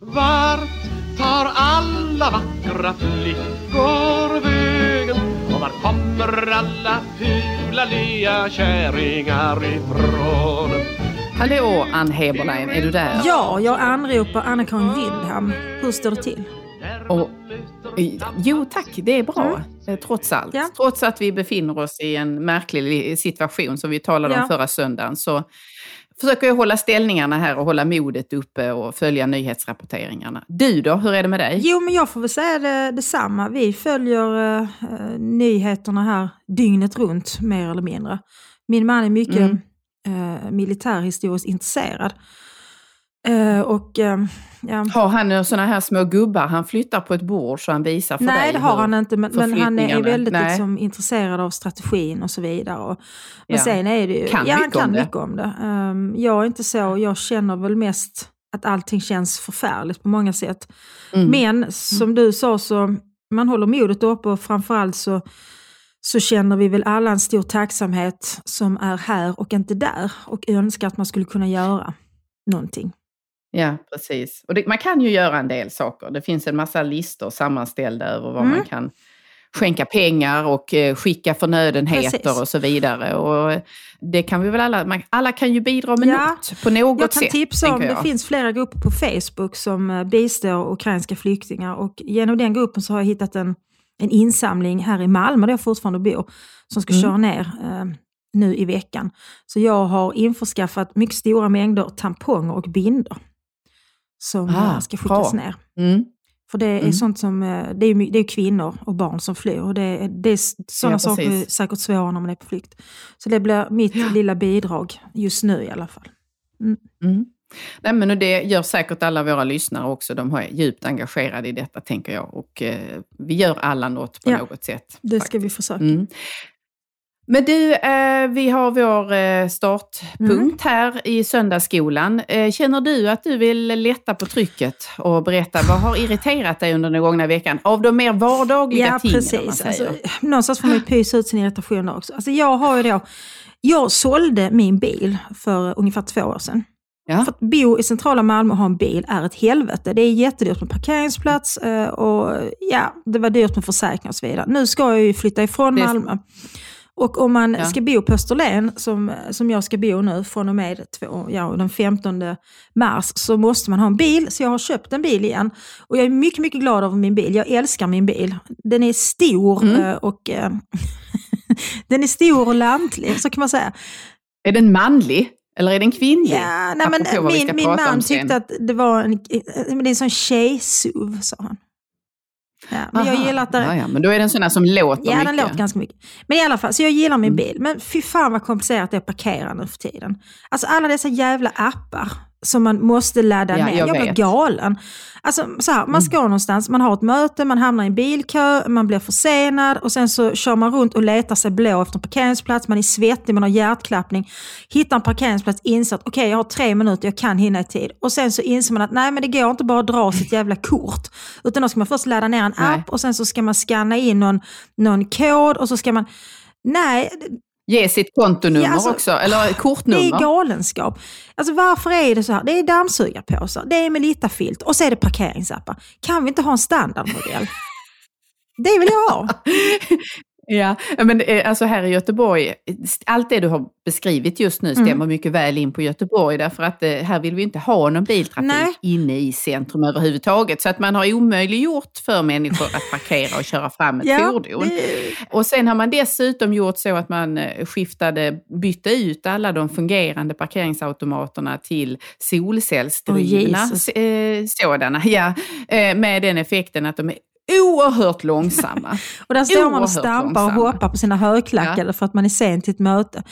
Vart tar alla vackra flickor vägen? Och var kommer alla fula lya kärringar ifrån? Hallå Ann Heberlein, är du där? Ja, jag anropar Anna-Karin Windham. Hur står det till? Och, jo tack, det är bra. Mm. Trots allt. Ja. Trots att vi befinner oss i en märklig situation som vi talade ja. om förra söndagen så försöker jag hålla ställningarna här och hålla modet uppe och följa nyhetsrapporteringarna. Du då, hur är det med dig? Jo, men jag får väl säga det, detsamma. Vi följer uh, nyheterna här dygnet runt, mer eller mindre. Min man är mycket mm. uh, militärhistoriskt intresserad. Uh, och, uh, ja. Har han sådana här små gubbar han flyttar på ett bord så han visar för Nej, dig? Nej, det har han inte, men, men han är väldigt liksom, intresserad av strategin och så vidare. Och, men ja. sen är det ju, kan ja, han kan mycket mycket om det. Um, jag är inte så, jag känner väl mest att allting känns förfärligt på många sätt. Mm. Men som du sa så, man håller modet uppe och framförallt så så känner vi väl alla en stor tacksamhet som är här och inte där och önskar att man skulle kunna göra någonting. Ja, precis. Och det, man kan ju göra en del saker. Det finns en massa listor sammanställda över vad mm. man kan skänka pengar och eh, skicka förnödenheter Precis. och så vidare. Och det kan vi väl alla, alla kan ju bidra med ja, något på något sätt. Jag kan tipsa om, det finns flera grupper på Facebook som eh, bistår ukrainska flyktingar och genom den gruppen så har jag hittat en, en insamling här i Malmö där jag fortfarande bor som ska mm. köra ner eh, nu i veckan. Så jag har införskaffat mycket stora mängder tamponger och binder som ah, ska skickas bra. ner. Mm. För det är mm. sånt som, eh, det är, det är kvinnor och barn som flyr och det är, det är sådana ja, saker är säkert svåra när man är på flykt. Så det blir mitt ja. lilla bidrag just nu i alla fall. Mm. mm. Nej, men det gör säkert alla våra lyssnare också. De är djupt engagerade i detta, tänker jag. Och eh, vi gör alla något på ja, något sätt. det ska vi försöka. Mm. Men du, eh, vi har vår eh, startpunkt mm. här i söndagsskolan. Eh, känner du att du vill lätta på trycket och berätta vad har irriterat dig under den gångna veckan? Av de mer vardagliga ja, tingen, precis. Alltså, någonstans får man ju pysa ut sin irritation också. Alltså, jag har ju då, jag sålde min bil för ungefär två år sedan. Ja. För att bo i centrala Malmö och ha en bil är ett helvete. Det är jättedyrt med parkeringsplats och ja, det var dyrt med försäkring och så vidare. Nu ska jag ju flytta ifrån Malmö. Och om man ja. ska bo på Österlen, som, som jag ska bo nu från och med två, ja, den 15 mars, så måste man ha en bil. Så jag har köpt en bil igen. Och jag är mycket, mycket glad över min bil. Jag älskar min bil. Den är stor mm. Eh, och eh, den är stor och lantlig, så kan man säga. Är den manlig? Eller är den kvinnlig? Ja, nej, men min, min man tyckte att det var en, det är en sån tjej-SUV, sa han. Ja, men Aha, jag gillar att det... ja, ja, men då är det en sån där som låter ja, mycket. Ja, den låter ganska mycket. Men i alla fall, så jag gillar min bil. Men fy fan vad komplicerat det är att parkera nu för tiden. Alltså alla dessa jävla appar som man måste ladda ja, ner. Jag, jag blir galen. Alltså, så här, man mm. ska mm. någonstans, man har ett möte, man hamnar i en bilkö, man blir försenad och sen så kör man runt och letar sig blå efter en parkeringsplats, man är svettig, man har hjärtklappning, hittar en parkeringsplats, inser att okej okay, jag har tre minuter, jag kan hinna i tid. Och sen så inser man att nej men det går inte bara att dra sitt jävla kort. Utan då ska man först ladda ner en nej. app och sen så ska man scanna in någon, någon kod och så ska man Nej, Ge sitt kontonummer ja, alltså, också, eller kortnummer. Det är galenskap. Alltså varför är det så här? Det är dammsugarpåsar, det är Melitta-filt och så är det parkeringsappar. Kan vi inte ha en standardmodell? det vill jag ha. Ja, men eh, alltså här i Göteborg, allt det du har beskrivit just nu stämmer mm. mycket väl in på Göteborg därför att eh, här vill vi inte ha någon biltrafik Nej. inne i centrum överhuvudtaget. Så att man har omöjliggjort för människor att parkera och köra fram ett ja, fordon. Det... Och sen har man dessutom gjort så att man eh, skiftade, bytte ut alla de fungerande parkeringsautomaterna till solcellsdrivna oh, sådana. Ja, med den effekten att de är oerhört långsamma. och där står man och stampar och hoppar på sina högklackade ja. för att man är sen till ett möte.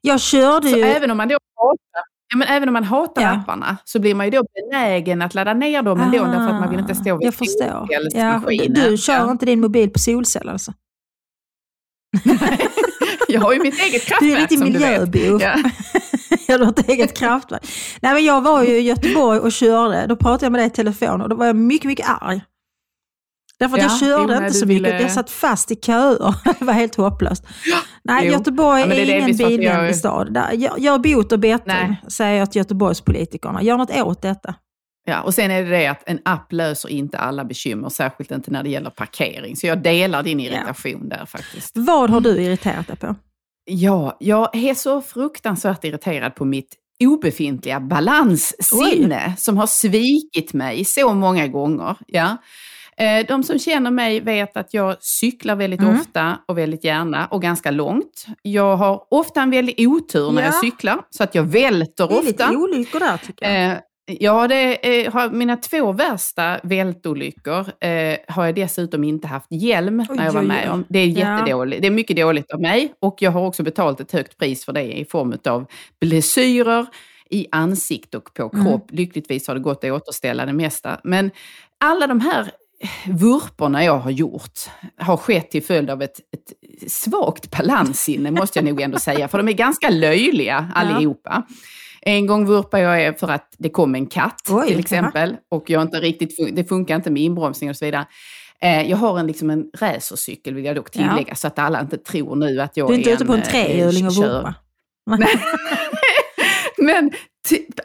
Jag körde så ju... Även om man då hatar, ja, men även om man hatar ja. apparna så blir man ju då benägen att ladda ner dem ändå därför att man vill inte stå vid jag förstår. Ja, du kör ja. inte din mobil på solceller alltså? jag har ju mitt eget kraftverk Du är riktig miljöbov. Ja. jag har ett eget kraftverk. Nej, men jag var ju i Göteborg och körde. Då pratade jag med dig i telefon och då var jag mycket, mycket arg. Därför att ja, jag körde inte så mycket. Ville... Jag satt fast i köer. det var helt hopplöst. Nej, jo. Göteborg ja, är, är ingen bilvänlig jag... stad. Gör bot och bättring, säger jag till Göteborgspolitikerna. Gör något åt detta. Ja, och sen är det det att en app löser inte alla bekymmer, särskilt inte när det gäller parkering. Så jag delar din irritation ja. där faktiskt. Vad har du irriterat dig på? Ja, jag är så fruktansvärt irriterad på mitt obefintliga balanssinne Oj. som har svikit mig så många gånger. Ja. Eh, de som känner mig vet att jag cyklar väldigt mm. ofta och väldigt gärna och ganska långt. Jag har ofta en väldig otur när ja. jag cyklar, så att jag välter ofta. Det är lite olyckor där tycker jag. Eh, Ja, det är, har, mina två värsta vältolyckor eh, har jag dessutom inte haft hjälm oj, när jag var med om. Det är jättedåligt. Ja. Det är mycket dåligt av mig och jag har också betalat ett högt pris för det i form av blessyrer i ansikte och på mm. kropp. Mm. Lyckligtvis har det gått att återställa det mesta. Men alla de här vurporna jag har gjort har skett till följd av ett, ett svagt balanssinne, måste jag nog ändå säga. För de är ganska löjliga allihopa. Ja. En gång vurpade jag för att det kom en katt Oj, till exempel. Aha. Och jag inte riktigt, det funkar inte med inbromsning och så vidare. Eh, jag har en, liksom en racercykel vill jag dock tillägga, ja. så att alla inte tror nu att jag är Du är inte ute på en eh, trehjuling och vurpar? Men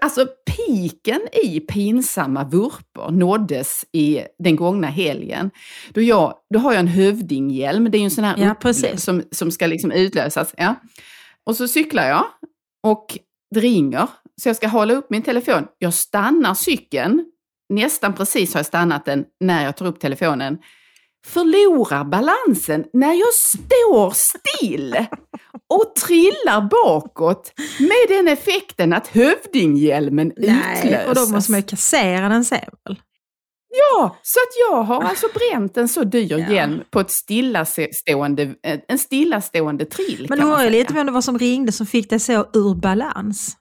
alltså piken i pinsamma vurpor nåddes i den gångna helgen. Då, jag, då har jag en hövdinghjälm, det är ju en sån här ja, som, som ska liksom utlösas. Ja. Och så cyklar jag och det ringer, så jag ska hålla upp min telefon. Jag stannar cykeln, nästan precis har jag stannat den när jag tar upp telefonen. Förlorar balansen när jag står still och trillar bakåt med den effekten att hövdinghjälmen Nej, utlöses. Och då måste man ju kassera den sen väl? Ja, så att jag har alltså bränt en så dyr ja. hjälm på ett stillastående, en stillastående trill. Men undrar lite vem det var som ringde som fick dig så ur balans.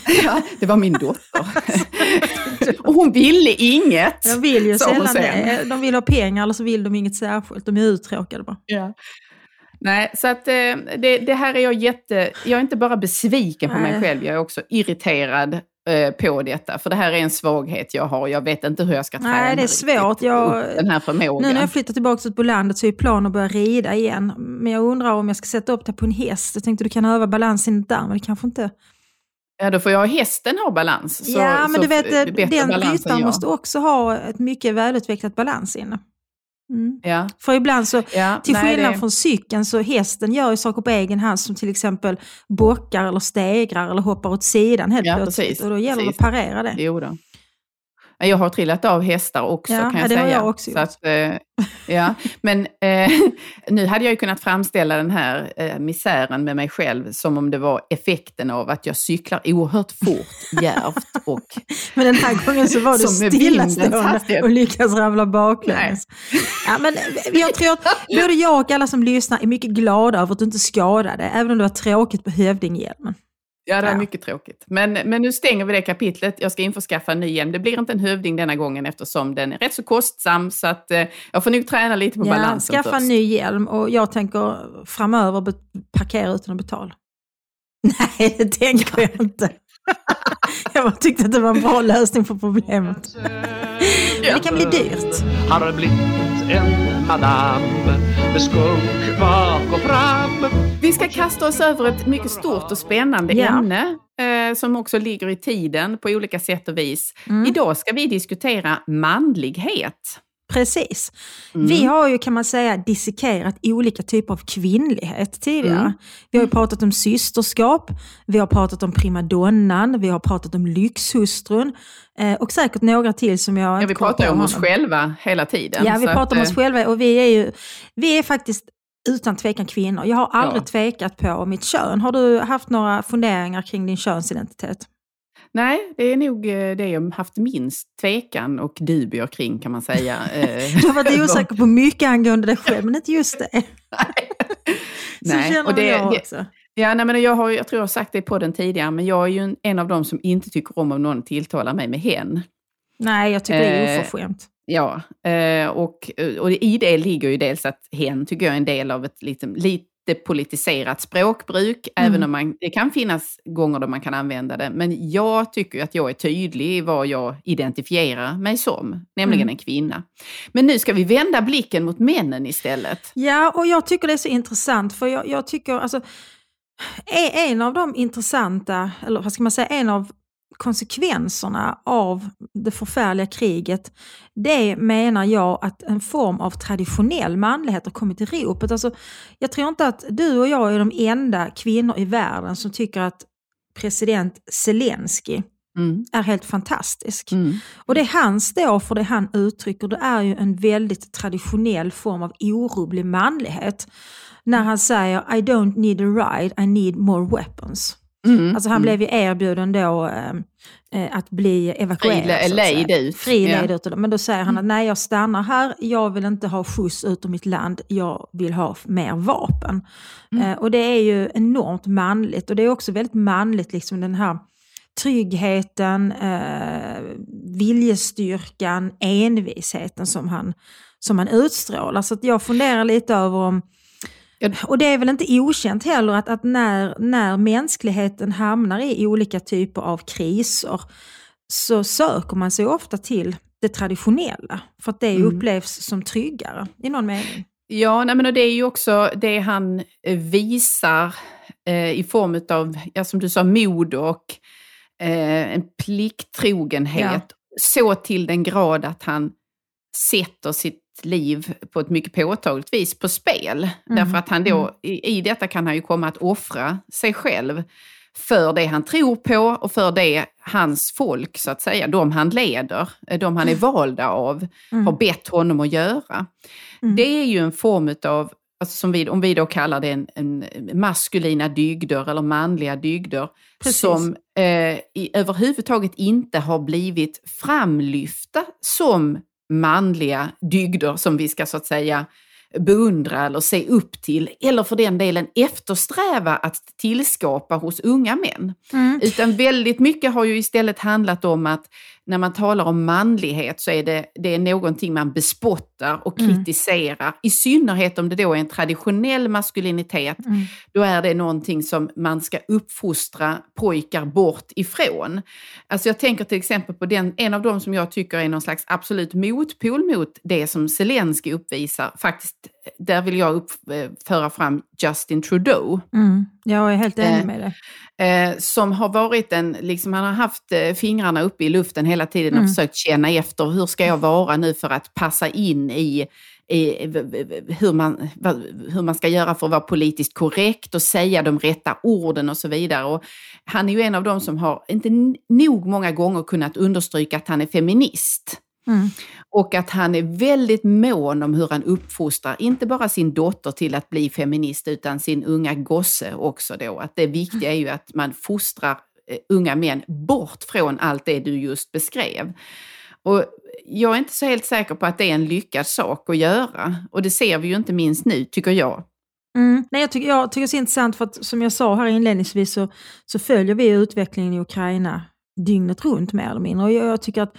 Ja, det var min dotter. och hon ville inget. De vill ju sällan det. De vill ha pengar eller så vill de inget särskilt. De är uttråkade bara. Ja. Nej, så att eh, det, det, här är jag jätte... Jag är inte bara besviken på Nej. mig själv, jag är också irriterad Eh, på detta. För det här är en svaghet jag har. Jag vet inte hur jag ska träna Nej, det är svårt. Jag, den här förmågan. Nu när jag flyttar tillbaka ut på landet så är planen att börja rida igen. Men jag undrar om jag ska sätta upp det på en häst. Jag tänkte du kan öva balansen där, men det kanske inte... Ja, då får jag hästen ha balans. Så, ja, men du vet, den ryttaren måste också ha ett mycket välutvecklat balansinne. Mm. Ja. För ibland så, ja, till nej, skillnad det... från cykeln, så hästen gör ju saker på egen hand som till exempel bockar eller stegrar eller hoppar åt sidan helt ja, plötsligt. Precis, och då gäller det att parera det. Jo då. Jag har trillat av hästar också ja, kan jag det säga. Har jag också så att, eh, ja. Men eh, nu hade jag ju kunnat framställa den här eh, misären med mig själv som om det var effekten av att jag cyklar oerhört fort, djärvt och... men den här gången så var du stillastående och lyckas ramla baklänges. Ja, men jag tror att både jag och alla som lyssnar är mycket glada över att du inte skadade, även om det var tråkigt på hövdinghjälmen. Ja, det är ja. mycket tråkigt. Men, men nu stänger vi det kapitlet. Jag ska införskaffa en ny hjälm. Det blir inte en hövding denna gången eftersom den är rätt så kostsam. Så att, eh, jag får nog träna lite på ja, balansen Skaffa först. en ny hjälm och jag tänker framöver parkera utan att betala. Nej, det tänker jag inte. jag bara tyckte att det var en bra lösning på problemet. Men det kan bli dyrt. Madame med skunk bak och fram. Vi ska kasta oss över ett mycket stort och spännande ja. ämne eh, som också ligger i tiden på olika sätt och vis. Mm. Idag ska vi diskutera manlighet. Precis. Mm. Vi har ju kan man säga dissekerat olika typer av kvinnlighet tidigare. Mm. Vi har ju pratat om systerskap, vi har pratat om primadonnan, vi har pratat om lyxhustrun eh, och säkert några till som jag ja, Vi pratar om oss själva hela tiden. Ja, vi pratar att, om oss eh, själva och vi är ju vi är faktiskt utan tvekan kvinnor. Jag har aldrig ja. tvekat på mitt kön. Har du haft några funderingar kring din könsidentitet? Nej, det är nog eh, det jag haft minst tvekan och dubier kring kan man säga. Eh, du har varit osäker på mycket angående dig själv, men inte just det. Så nej. känner och det, jag också. Ja, nej, men jag, har, jag tror jag har sagt det på den tidigare, men jag är ju en, av dem som inte tycker om om någon tilltalar mig med hen. Nej, jag tycker det är eh, oförskämt. Ja, och, och i det ligger ju dels att hen tycker jag är en del av ett lite, lite politiserat språkbruk, mm. även om man, det kan finnas gånger då man kan använda det. Men jag tycker att jag är tydlig i vad jag identifierar mig som, nämligen mm. en kvinna. Men nu ska vi vända blicken mot männen istället. Ja, och jag tycker det är så intressant, för jag, jag tycker alltså, en av de intressanta, eller vad ska man säga, en av konsekvenserna av det förfärliga kriget, det menar jag att en form av traditionell manlighet har kommit i ropet. Alltså, jag tror inte att du och jag är de enda kvinnor i världen som tycker att president Zelensky mm. är helt fantastisk. Mm. Och det han står för, det han uttrycker, det är ju en väldigt traditionell form av orubblig manlighet. När han säger I don't need a ride, I need more weapons. Mm, alltså han mm. blev ju erbjuden då eh, att bli evakuerad. Lejd ut. Fri ja. ut. Men då säger han att nej jag stannar här, jag vill inte ha skjuts ut ur mitt land, jag vill ha mer vapen. Mm. Eh, och det är ju enormt manligt och det är också väldigt manligt liksom den här tryggheten, eh, viljestyrkan, envisheten som han, som han utstrålar. Så jag funderar lite över om och det är väl inte okänt heller att, att när, när mänskligheten hamnar i olika typer av kriser så söker man sig ofta till det traditionella. För att det mm. upplevs som tryggare i någon mening. Ja, nej, men det är ju också det han eh, visar eh, i form av, ja, som du sa, mod och eh, en plikttrogenhet. Ja. Så till den grad att han sätter sitt liv på ett mycket påtagligt vis på spel. Mm. Därför att han då, mm. i, i detta kan han ju komma att offra sig själv för det han tror på och för det hans folk, så att säga, de han leder, de han är valda av, mm. har bett honom att göra. Mm. Det är ju en form av, alltså som vi, om vi då kallar det en, en maskulina dygder eller manliga dygder, Precis. som eh, i, överhuvudtaget inte har blivit framlyfta som manliga dygder som vi ska så att säga beundra eller se upp till eller för den delen eftersträva att tillskapa hos unga män. Mm. Utan väldigt mycket har ju istället handlat om att när man talar om manlighet så är det, det är någonting man bespottar och mm. kritiserar. Mm. I synnerhet om det då är en traditionell maskulinitet. Mm. Då är det någonting som man ska uppfostra pojkar bort ifrån. Alltså jag tänker till exempel på den, en av dem som jag tycker är någon slags absolut motpol mot det som Zelensky uppvisar. Faktiskt, där vill jag upp, eh, föra fram Justin Trudeau. Mm. Jag är helt enig eh, med dig. Eh, som har varit en, liksom, han har haft eh, fingrarna uppe i luften hela tiden och mm. försökt känna efter hur ska jag vara nu för att passa in i, i hur, man, hur man ska göra för att vara politiskt korrekt och säga de rätta orden och så vidare. Och han är ju en av dem som har, inte nog många gånger kunnat understryka att han är feminist. Mm. Och att han är väldigt mån om hur han uppfostrar, inte bara sin dotter till att bli feminist, utan sin unga gosse också då. Att det viktiga är ju att man fostrar eh, unga män bort från allt det du just beskrev. Och jag är inte så helt säker på att det är en lyckad sak att göra. Och det ser vi ju inte minst nu, tycker jag. Mm. Nej, jag, tycker, jag tycker det är intressant för att som jag sa här inledningsvis så, så följer vi utvecklingen i Ukraina dygnet runt mer eller mindre. Och jag, jag tycker att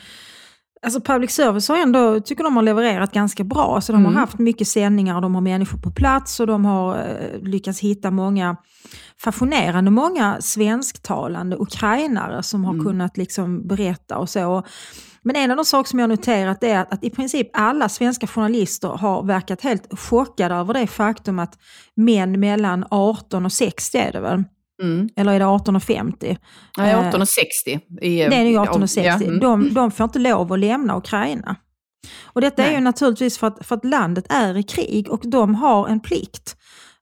Alltså public service har ändå, tycker de har levererat ganska bra. Så de mm. har haft mycket sändningar de har människor på plats och de har eh, lyckats hitta många fascinerande många svensktalande ukrainare som har mm. kunnat liksom berätta och så. Men en av de saker som jag noterat är att, att i princip alla svenska journalister har verkat helt chockade över det faktum att män mellan 18 och 60 är det väl, Mm. Eller är det 1850? Nej, 1860. I, det är nog 1860. Ja, mm. de, de får inte lov att lämna Ukraina. Och detta Nej. är ju naturligtvis för att, för att landet är i krig och de har en plikt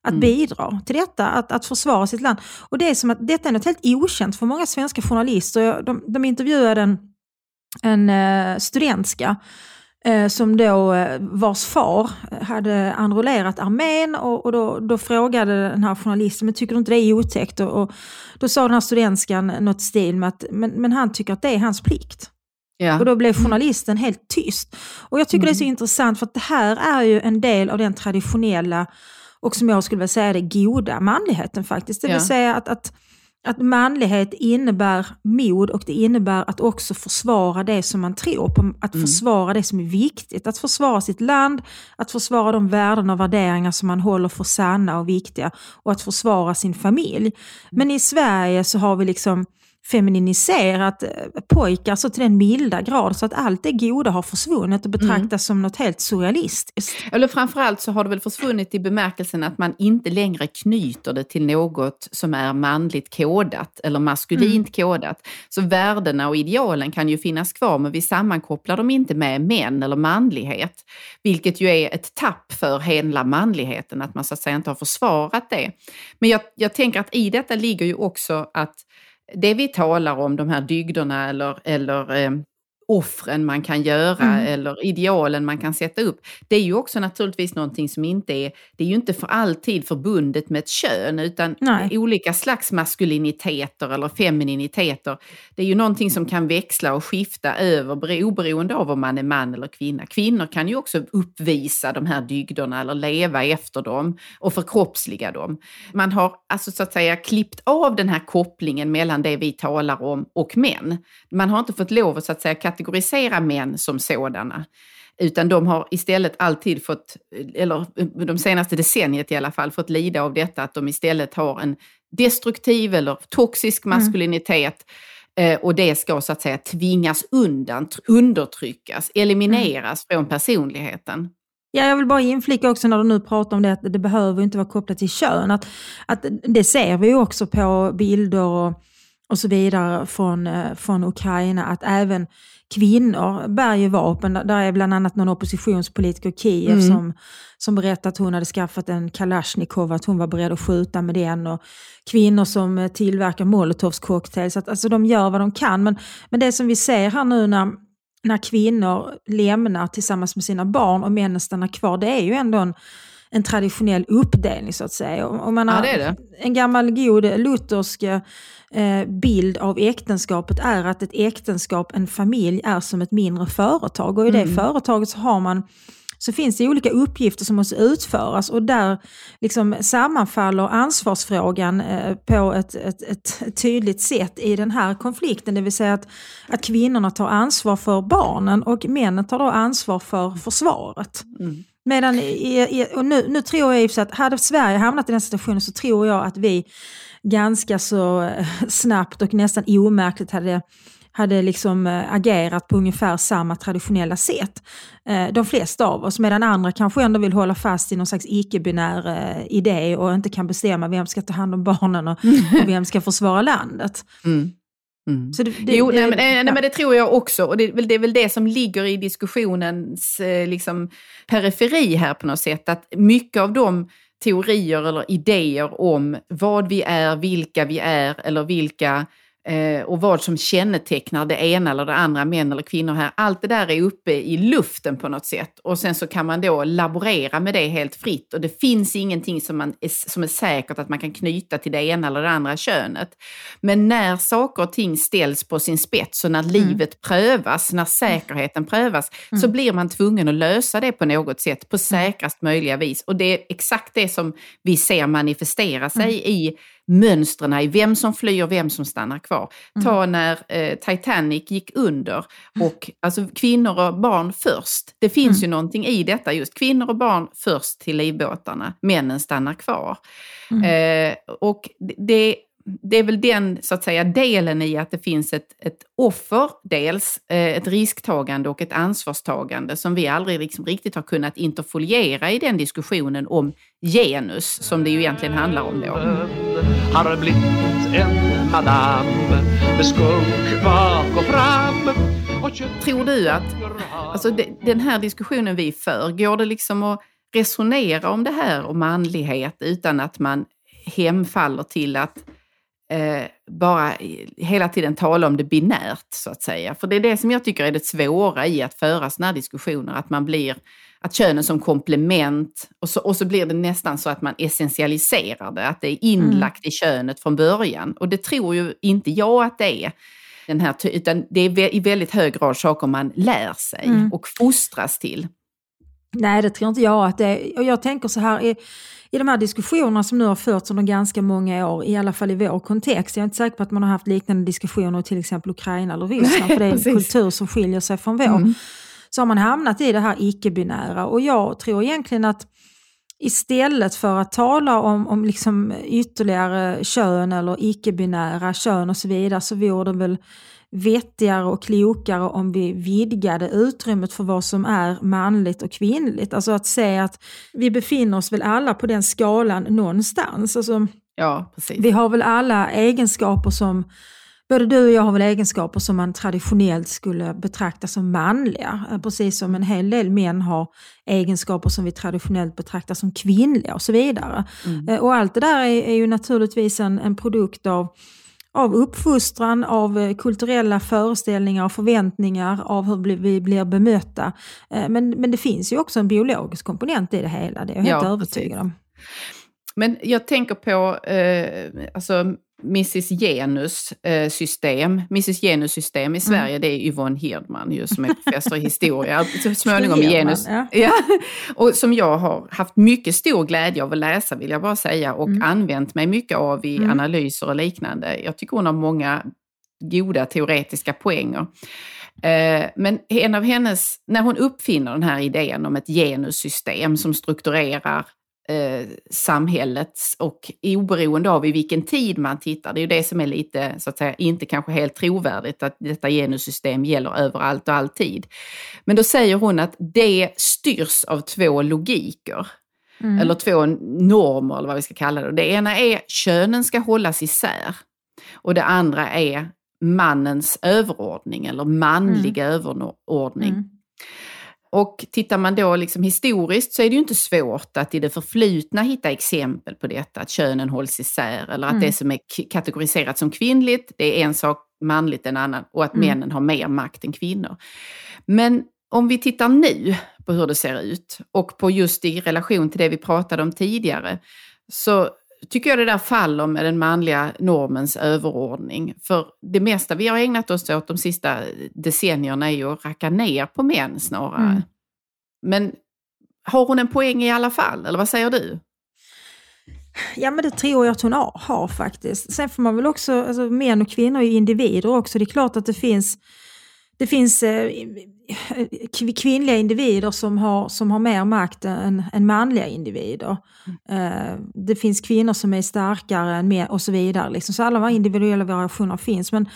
att mm. bidra till detta, att, att försvara sitt land. Och det är som att detta är något helt okänt för många svenska journalister. De, de intervjuade en, en uh, studentska eh, som då, eh, vars far hade enrollerat armén och, och då, då, frågade den här journalisten, men tycker du inte det är otäckt? Och, och då sa den här studentskan något stil med att men, men han tycker att det är hans plikt. Ja. Och då blev journalisten helt tyst. Och jag tycker mm. det är så mm. intressant för att det här är ju en del av den traditionella och som jag skulle vilja säga det goda manligheten faktiskt. Det vill ja. säga att, att att manlighet innebär mod och det innebär att också försvara det som man tror på. Att mm. försvara det som är viktigt. Att försvara sitt land, att försvara de värden och värderingar som man håller för sanna och viktiga och att försvara sin familj. Men i Sverige så har vi liksom femininiserat eh, pojkar så till den milda grad så att allt det goda har försvunnit och betraktas mm. som något helt surrealistiskt. Eller framförallt så har det väl försvunnit i bemärkelsen att man inte längre knyter det till något som är manligt kodat eller maskulint mm. kodat. Så värdena och idealen kan ju finnas kvar men vi sammankopplar dem inte med män eller manlighet. Vilket ju är ett tapp för hela manligheten, att man så att säga inte har försvarat det. Men jag, jag tänker att i detta ligger ju också att det vi talar om, de här dygderna eller, eller eh, offren man kan göra mm. eller idealen man kan sätta upp. Det är ju också naturligtvis någonting som inte är, det är ju inte för alltid förbundet med ett kön utan Nej. olika slags maskuliniteter eller femininiteter. Det är ju någonting som kan växla och skifta över oberoende av om man är man eller kvinna. Kvinnor kan ju också uppvisa de här dygderna eller leva efter dem och förkroppsliga dem. Man har alltså så att säga klippt av den här kopplingen mellan det vi talar om och män. Man har inte fått lov att så att säga kategorisera män som sådana. Utan de har istället alltid fått, eller de senaste decenniet i alla fall, fått lida av detta att de istället har en destruktiv eller toxisk mm. maskulinitet. Mm. och det ska så att säga tvingas undan, undertryckas, elimineras mm. från personligheten. Ja, jag vill bara inflika också när du nu pratar om det, att det behöver inte vara kopplat till kön. Att, att det ser vi också på bilder och, och så vidare från, eh, från Ukraina, att även kvinnor bär ju vapen. Där är bland annat någon oppositionspolitiker i Kiev mm. som, som berättade att hon hade skaffat en Kalashnikov, att hon var beredd att skjuta med den. Och kvinnor som eh, tillverkar molotovs cocktails. Att, alltså de gör vad de kan. Men, men det som vi ser här nu när, när kvinnor lämnar tillsammans med sina barn och männen stannar kvar, det är ju ändå en en traditionell uppdelning så att säga. Om man har ja, det det. En gammal god luthersk eh, bild av äktenskapet är att ett äktenskap, en familj, är som ett mindre företag. Och i det mm. företaget så har man så finns det olika uppgifter som måste utföras och där liksom sammanfaller ansvarsfrågan eh, på ett, ett, ett, tydligt sätt i den här konflikten. Det vill säga att, att kvinnorna tar ansvar för barnen och männen tar då ansvar för försvaret. Mm. Medan och nu, nu tror jag att hade Sverige hamnat i den situationen så tror jag att vi ganska så eh, snabbt och nästan omärkligt hade hade liksom eh, agerat på ungefär samma traditionella sätt. Eh, de flesta av oss, medan andra kanske ändå vill hålla fast i någon slags icke-binär idé och inte kan bestämma vem ska ta hand om barnen och, och vem ska försvara landet. Mm. Mm. Det, det, jo, nej, men, nej, nej, men det tror jag också. Och det, det är väl det som ligger i diskussionens eh, liksom, periferi här på något sätt. Att mycket av de teorier eller idéer om vad vi är, vilka vi är eller vilka eh, och vad som kännetecknar det ena eller det andra, män eller kvinnor här. Allt det där är uppe i luften på något sätt och sen så kan man då laborera med det helt fritt och det finns ingenting som, man är, som är säkert att man kan knyta till det ena eller det andra könet. Men när saker och ting ställs på sin spets och när mm. livet prövas, när säkerheten prövas, mm. så blir man tvungen att lösa det på något sätt på mm. säkrast möjliga vis. Och det är exakt det som vi ser manifestera sig mm. i mönstren i vem som flyr, vem som stannar kvar. Mm. Ta när eh, Titanic gick under och alltså kvinnor och barn först. Det finns mm. ju någonting i detta just. Kvinnor och barn först till livbåtarna, männen stannar kvar. Mm. Eh, och det det är väl den så att säga, delen i att det finns ett, ett offer, dels eh, ett risktagande och ett ansvarstagande som vi aldrig liksom riktigt har kunnat interfoliera i den diskussionen om genus som det ju egentligen handlar om då. Har blivit en madam med skunk bak och fram Tror du att alltså, den här diskussionen vi för, går det liksom att resonera om det här om manlighet utan att man hemfaller till att eh, bara hela tiden tala om det binärt, så att säga. För det är det som jag tycker är det svåra i att föra sådana här diskussioner, att man blir att könen som komplement och så, och så blir det nästan så att man essentialiserar det, att det är inlagt mm. i könet från början. Och det tror ju inte jag att det är. Den här, utan det är i väldigt hög grad saker man lär sig mm. och fostras till. Nej, det tror inte jag att det är. Och jag tänker så här, i de här diskussionerna som nu har förts under ganska många år, i alla fall i vår kontext, jag är inte säker på att man har haft liknande diskussioner i till exempel Ukraina eller Ryssland, för det är en kultur som skiljer sig från vår. Mm. Så har man hamnat i det här icke-binära och jag tror egentligen att istället för att tala om, om liksom ytterligare kön eller icke-binära kön och så vidare så vore det väl vettigare och klokare om vi vidgade utrymmet för vad som är manligt och kvinnligt. Alltså att se att vi befinner oss väl alla på den skalan någonstans. Alltså, ja, precis. Vi har väl alla egenskaper som Både du och jag har väl egenskaper som man traditionellt skulle betrakta som manliga. Eh, precis som en hel del män har egenskaper som vi traditionellt betraktar som kvinnliga och så vidare. Mm. Eh, och allt det där är, är ju naturligtvis en, en produkt av av uppfostran, av eh, kulturella föreställningar och förväntningar, av hur vi blir bemötta. Men, men det finns ju också en biologisk komponent i det hela, det är jag helt ja, övertygad om. Men jag tänker på, eh, alltså Mrs Genus eh, system, Mrs Genus system i mm. Sverige, mm. det är Yvonne Hirdman ju, som är professor i historia, så småningom i genus. Ja. ja. och som jag har haft mycket stor glädje av att läsa vill jag bara säga och mm. använt mig mycket av i mm. analyser och liknande. Jag tycker hon har många goda teoretiska poänger. Eh, men en av hennes, när hon uppfinner den här idén om ett genussystem som strukturerar eh, samhället och oberoende av i vilken tid man tittar. Det är ju det som är lite, så att säga, inte kanske helt trovärdigt att detta genussystem gäller överallt och alltid. Men då säger hon att det styrs av två logiker. Mm. Eller två normer eller vad vi ska kalla det. Det ena är könen ska hållas isär. Och det andra är mannens överordning eller manliga mm. överordning. Mm. Och tittar man då liksom historiskt så är det ju inte svårt att i det förflutna hitta exempel på detta, att könen hålls isär eller att mm. det som är kategoriserat som kvinnligt, det är en sak, manligt en annan och att mm. männen har mer makt än kvinnor. Men om vi tittar nu på hur det ser ut och på just i relation till det vi pratade om tidigare, så tycker jag det där faller med den manliga normens överordning. För det mesta vi har ägnat oss åt de sista decennierna är ju att racka ner på män snarare. Mm. Men har hon en poäng i alla fall, eller vad säger du? Ja men det tror jag att hon har, har faktiskt. Sen får man väl också, alltså, män och kvinnor är individer också. Det är klart att det finns det finns eh, kvinnliga individer som har, som har mer makt än, än manliga individer. Mm. Eh, det finns kvinnor som är starkare än män och så vidare. Liksom. Så alla de här individuella variationer finns. Men,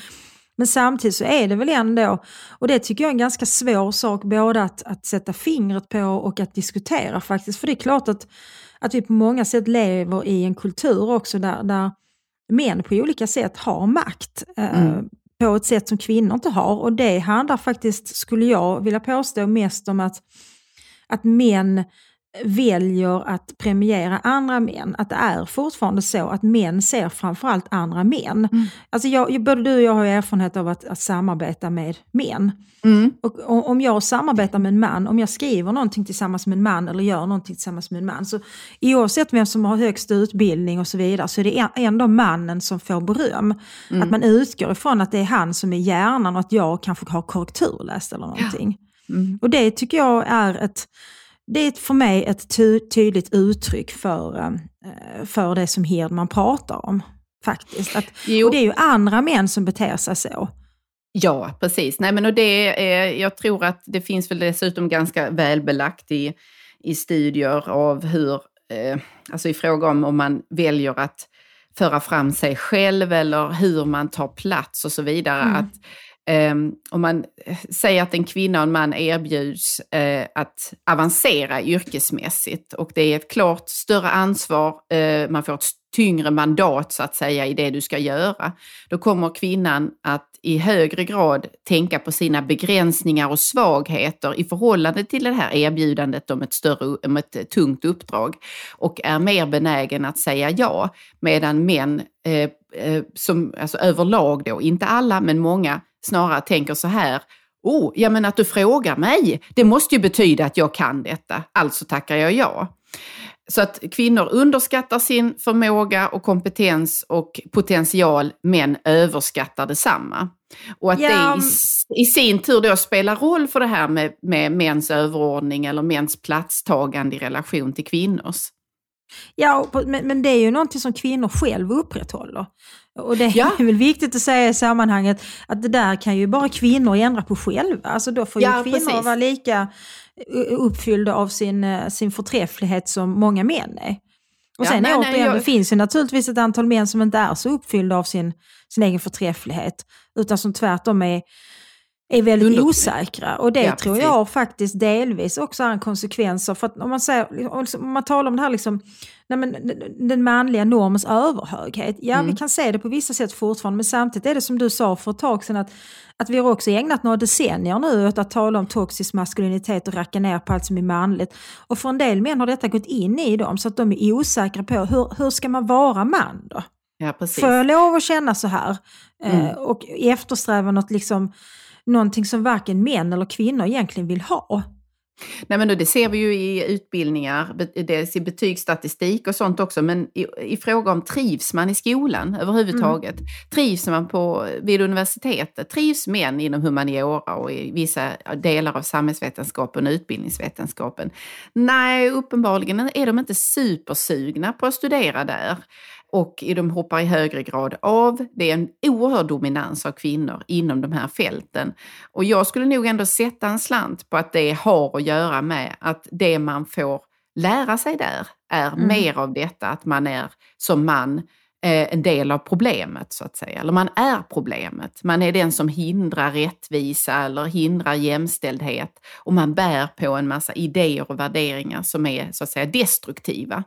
men samtidigt så är det väl ändå, och det tycker jag är en ganska svår sak både att, att sätta fingret på och att diskutera faktiskt. För det är klart att, att vi på många sätt lever i en kultur också där, där män på olika sätt har makt. Eh, mm på ett sätt som kvinnor inte har. Och det handlar faktiskt, skulle jag vilja påstå, mest om att, att män väljer att premiera andra män. Att det är fortfarande så att män ser framförallt andra män. Mm. Alltså jag, både du och jag har erfarenhet av att, att samarbeta med män. Mm. Och, och, om jag samarbetar med en man, om jag skriver någonting tillsammans med en man eller gör någonting tillsammans med en man, så oavsett vem som har högst utbildning och så vidare, så är det ändå mannen som får beröm. Mm. Att man utgår ifrån att det är han som är hjärnan och att jag kanske har korrekturläst eller någonting. Ja. Mm. Och det tycker jag är ett det är för mig ett ty tydligt uttryck för, eh, för det som Hirdman pratar om. Faktiskt. Att, och det är ju andra män som beter sig så. Ja, precis. Nej, men och det är, jag tror att det finns väl dessutom ganska välbelagt i, i studier av hur, eh, alltså i fråga om om man väljer att föra fram sig själv eller hur man tar plats och så vidare. Mm. Att Um, om man eh, säger att en kvinna och en man erbjuds uh, att avancera yrkesmässigt och det är ett klart större ansvar, uh, man får ett tyngre mandat så att säga i det du ska göra. Då kommer kvinnan att i högre grad tänka på sina begränsningar och svagheter i förhållande till det här erbjudandet om ett, större, om ett tungt uppdrag och är mer benägen att säga ja. Medan män, eh, eh, som, alltså överlag då, inte alla men många, snarare tänker så här, oh, ja men att du frågar mig, det måste ju betyda att jag kan detta, alltså tackar jag ja. Så att kvinnor underskattar sin förmåga och kompetens och potential, men överskattar detsamma. Och att ja. det i, i, sin tur då spelar roll för det här med, med mäns överordning eller mäns platstagande i relation till kvinnors. Ja, men, men det är ju någonting som kvinnor själv upprätthåller. Och det ja. är väl viktigt att säga i sammanhanget att det där kan ju bara kvinnor ändra på själva. Alltså då får ju kvinnor precis. vara lika, uppfyllda av sin, sin förträfflighet som många män är. Och sen ja, återigen, jag... det finns ju naturligtvis ett antal män som inte är så uppfyllda av sin, sin egen förträfflighet, utan som tvärtom är är väldigt osäkra. Och det ja, tror precis. jag faktiskt delvis också är en konsekvens av, för att om man, säger, om man talar om det här liksom, nej men, den manliga normens överhöghet. Ja, mm. vi kan se det på vissa sätt fortfarande, men samtidigt är det som du sa för ett tag sedan att, att vi har också ägnat några decennier nu åt att tala om toxisk maskulinitet och racka ner på allt som är manligt. Och för en del män har detta gått in i dem så att de är osäkra på hur, hur ska man vara man då? Ja, precis. Får jag lov att känna så här? Mm. Eh, och eftersträva något liksom någonting som varken män eller kvinnor egentligen vill ha. Nej, men det ser vi ju i utbildningar, dels i betygsstatistik och sånt också, men i, i fråga om trivs man i skolan överhuvudtaget? Mm. Trivs man på, vid universitetet? Trivs män inom humaniora och i vissa delar av samhällsvetenskapen och utbildningsvetenskapen? Nej, uppenbarligen är de inte supersugna på att studera där och de hoppar i högre grad av. Det är en oerhörd dominans av kvinnor inom de här fälten. Och jag skulle nog ändå sätta en slant på att det har att göra med att det man får lära sig där är mm. mer av detta att man är som man eh, en del av problemet så att säga. Eller man är problemet. Man är den som hindrar rättvisa eller hindrar jämställdhet och man bär på en massa idéer och värderingar som är så att säga destruktiva.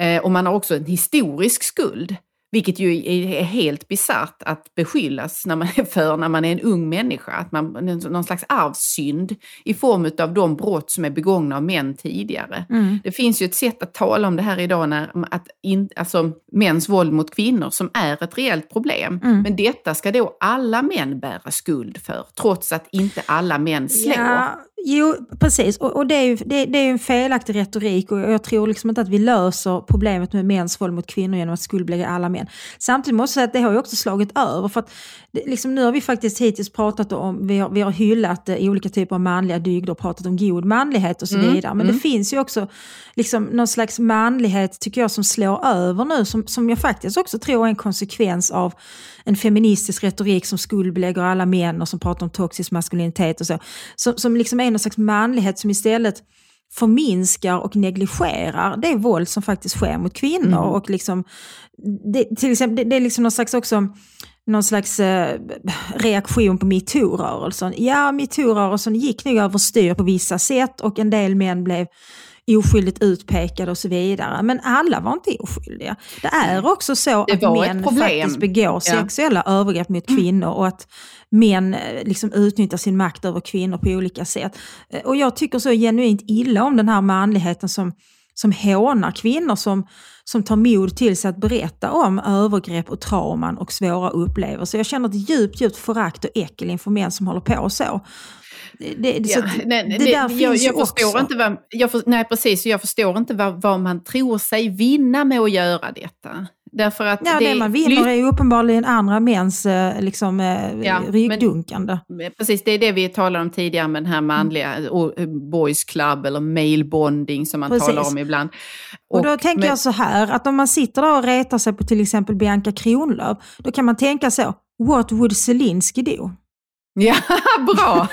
Eh, och man har också en historisk skuld. Vilket ju är helt bisarrt att beskyllas när man är för när man är en ung människa. Att man, någon slags arvssynd i form av de brott som är begångna av män tidigare. Mm. Det finns ju ett sätt att tala om det här idag, när, att in, alltså mäns våld mot kvinnor som är ett reellt problem. Mm. Men detta ska då alla män bära skuld för, trots att inte alla män slår. Ja. Jo, precis. Och, och det, är ju, det, det, är en felaktig retorik och jag tror liksom inte att vi löser problemet med mäns våld mot kvinnor genom att skuldbelägga alla män. Samtidigt måste jag säga att det har ju också slagit över. För att liksom, nu har vi faktiskt hittills pratat om, vi har, vi har hyllat i olika typer av manliga dygder, pratat om god manlighet och så mm, vidare. Men mm. det finns ju också liksom, någon slags manlighet, tycker jag, som slår över nu, som, som jag faktiskt också tror är en konsekvens av en feministisk retorik som skuldbelägger alla män och som pratar om toxisk maskulinitet och så. Som, som liksom är någon slags manlighet som istället förminskar och negligerar det våld som faktiskt sker mot kvinnor. Mm. Och liksom, det, till exempel, det, det, är liksom någon slags också någon slags eh, reaktion på metoo-rörelsen. Ja, metoo-rörelsen gick nog överstyr på vissa sätt och en del män blev oskyldigt utpekade och så vidare. Men alla var inte oskyldiga. Det är också så att män faktiskt begår sexuella ja. övergrepp mot mm. kvinnor och att män eh, liksom utnyttjar sin makt över kvinnor på olika sätt. Eh, och jag tycker så genuint illa om den här manligheten som, som hånar kvinnor som, som tar mod till sig att berätta om övergrepp och trauman och svåra upplevelser. Jag känner ett djupt, djupt förakt och äckel inför män som håller på så. Det, det, ja, nej, det, det där finns jag, jag ju förstår också. Inte vad, jag för, nej, precis. Jag förstår inte vad, vad man tror sig vinna med att göra detta. Därför att ja, det, det man vinner är uppenbarligen andra mäns eh, liksom, eh, ja, ryggdunkande. Men, precis, det är det vi talade om tidigare med den här manliga mm. boys club eller male bonding som man precis. talar om ibland. Och, och då tänker men, jag så här, att om man sitter där och retar sig på till exempel Bianca Kronlöf, då kan man tänka så, what would Zelensky do? Ja, bra!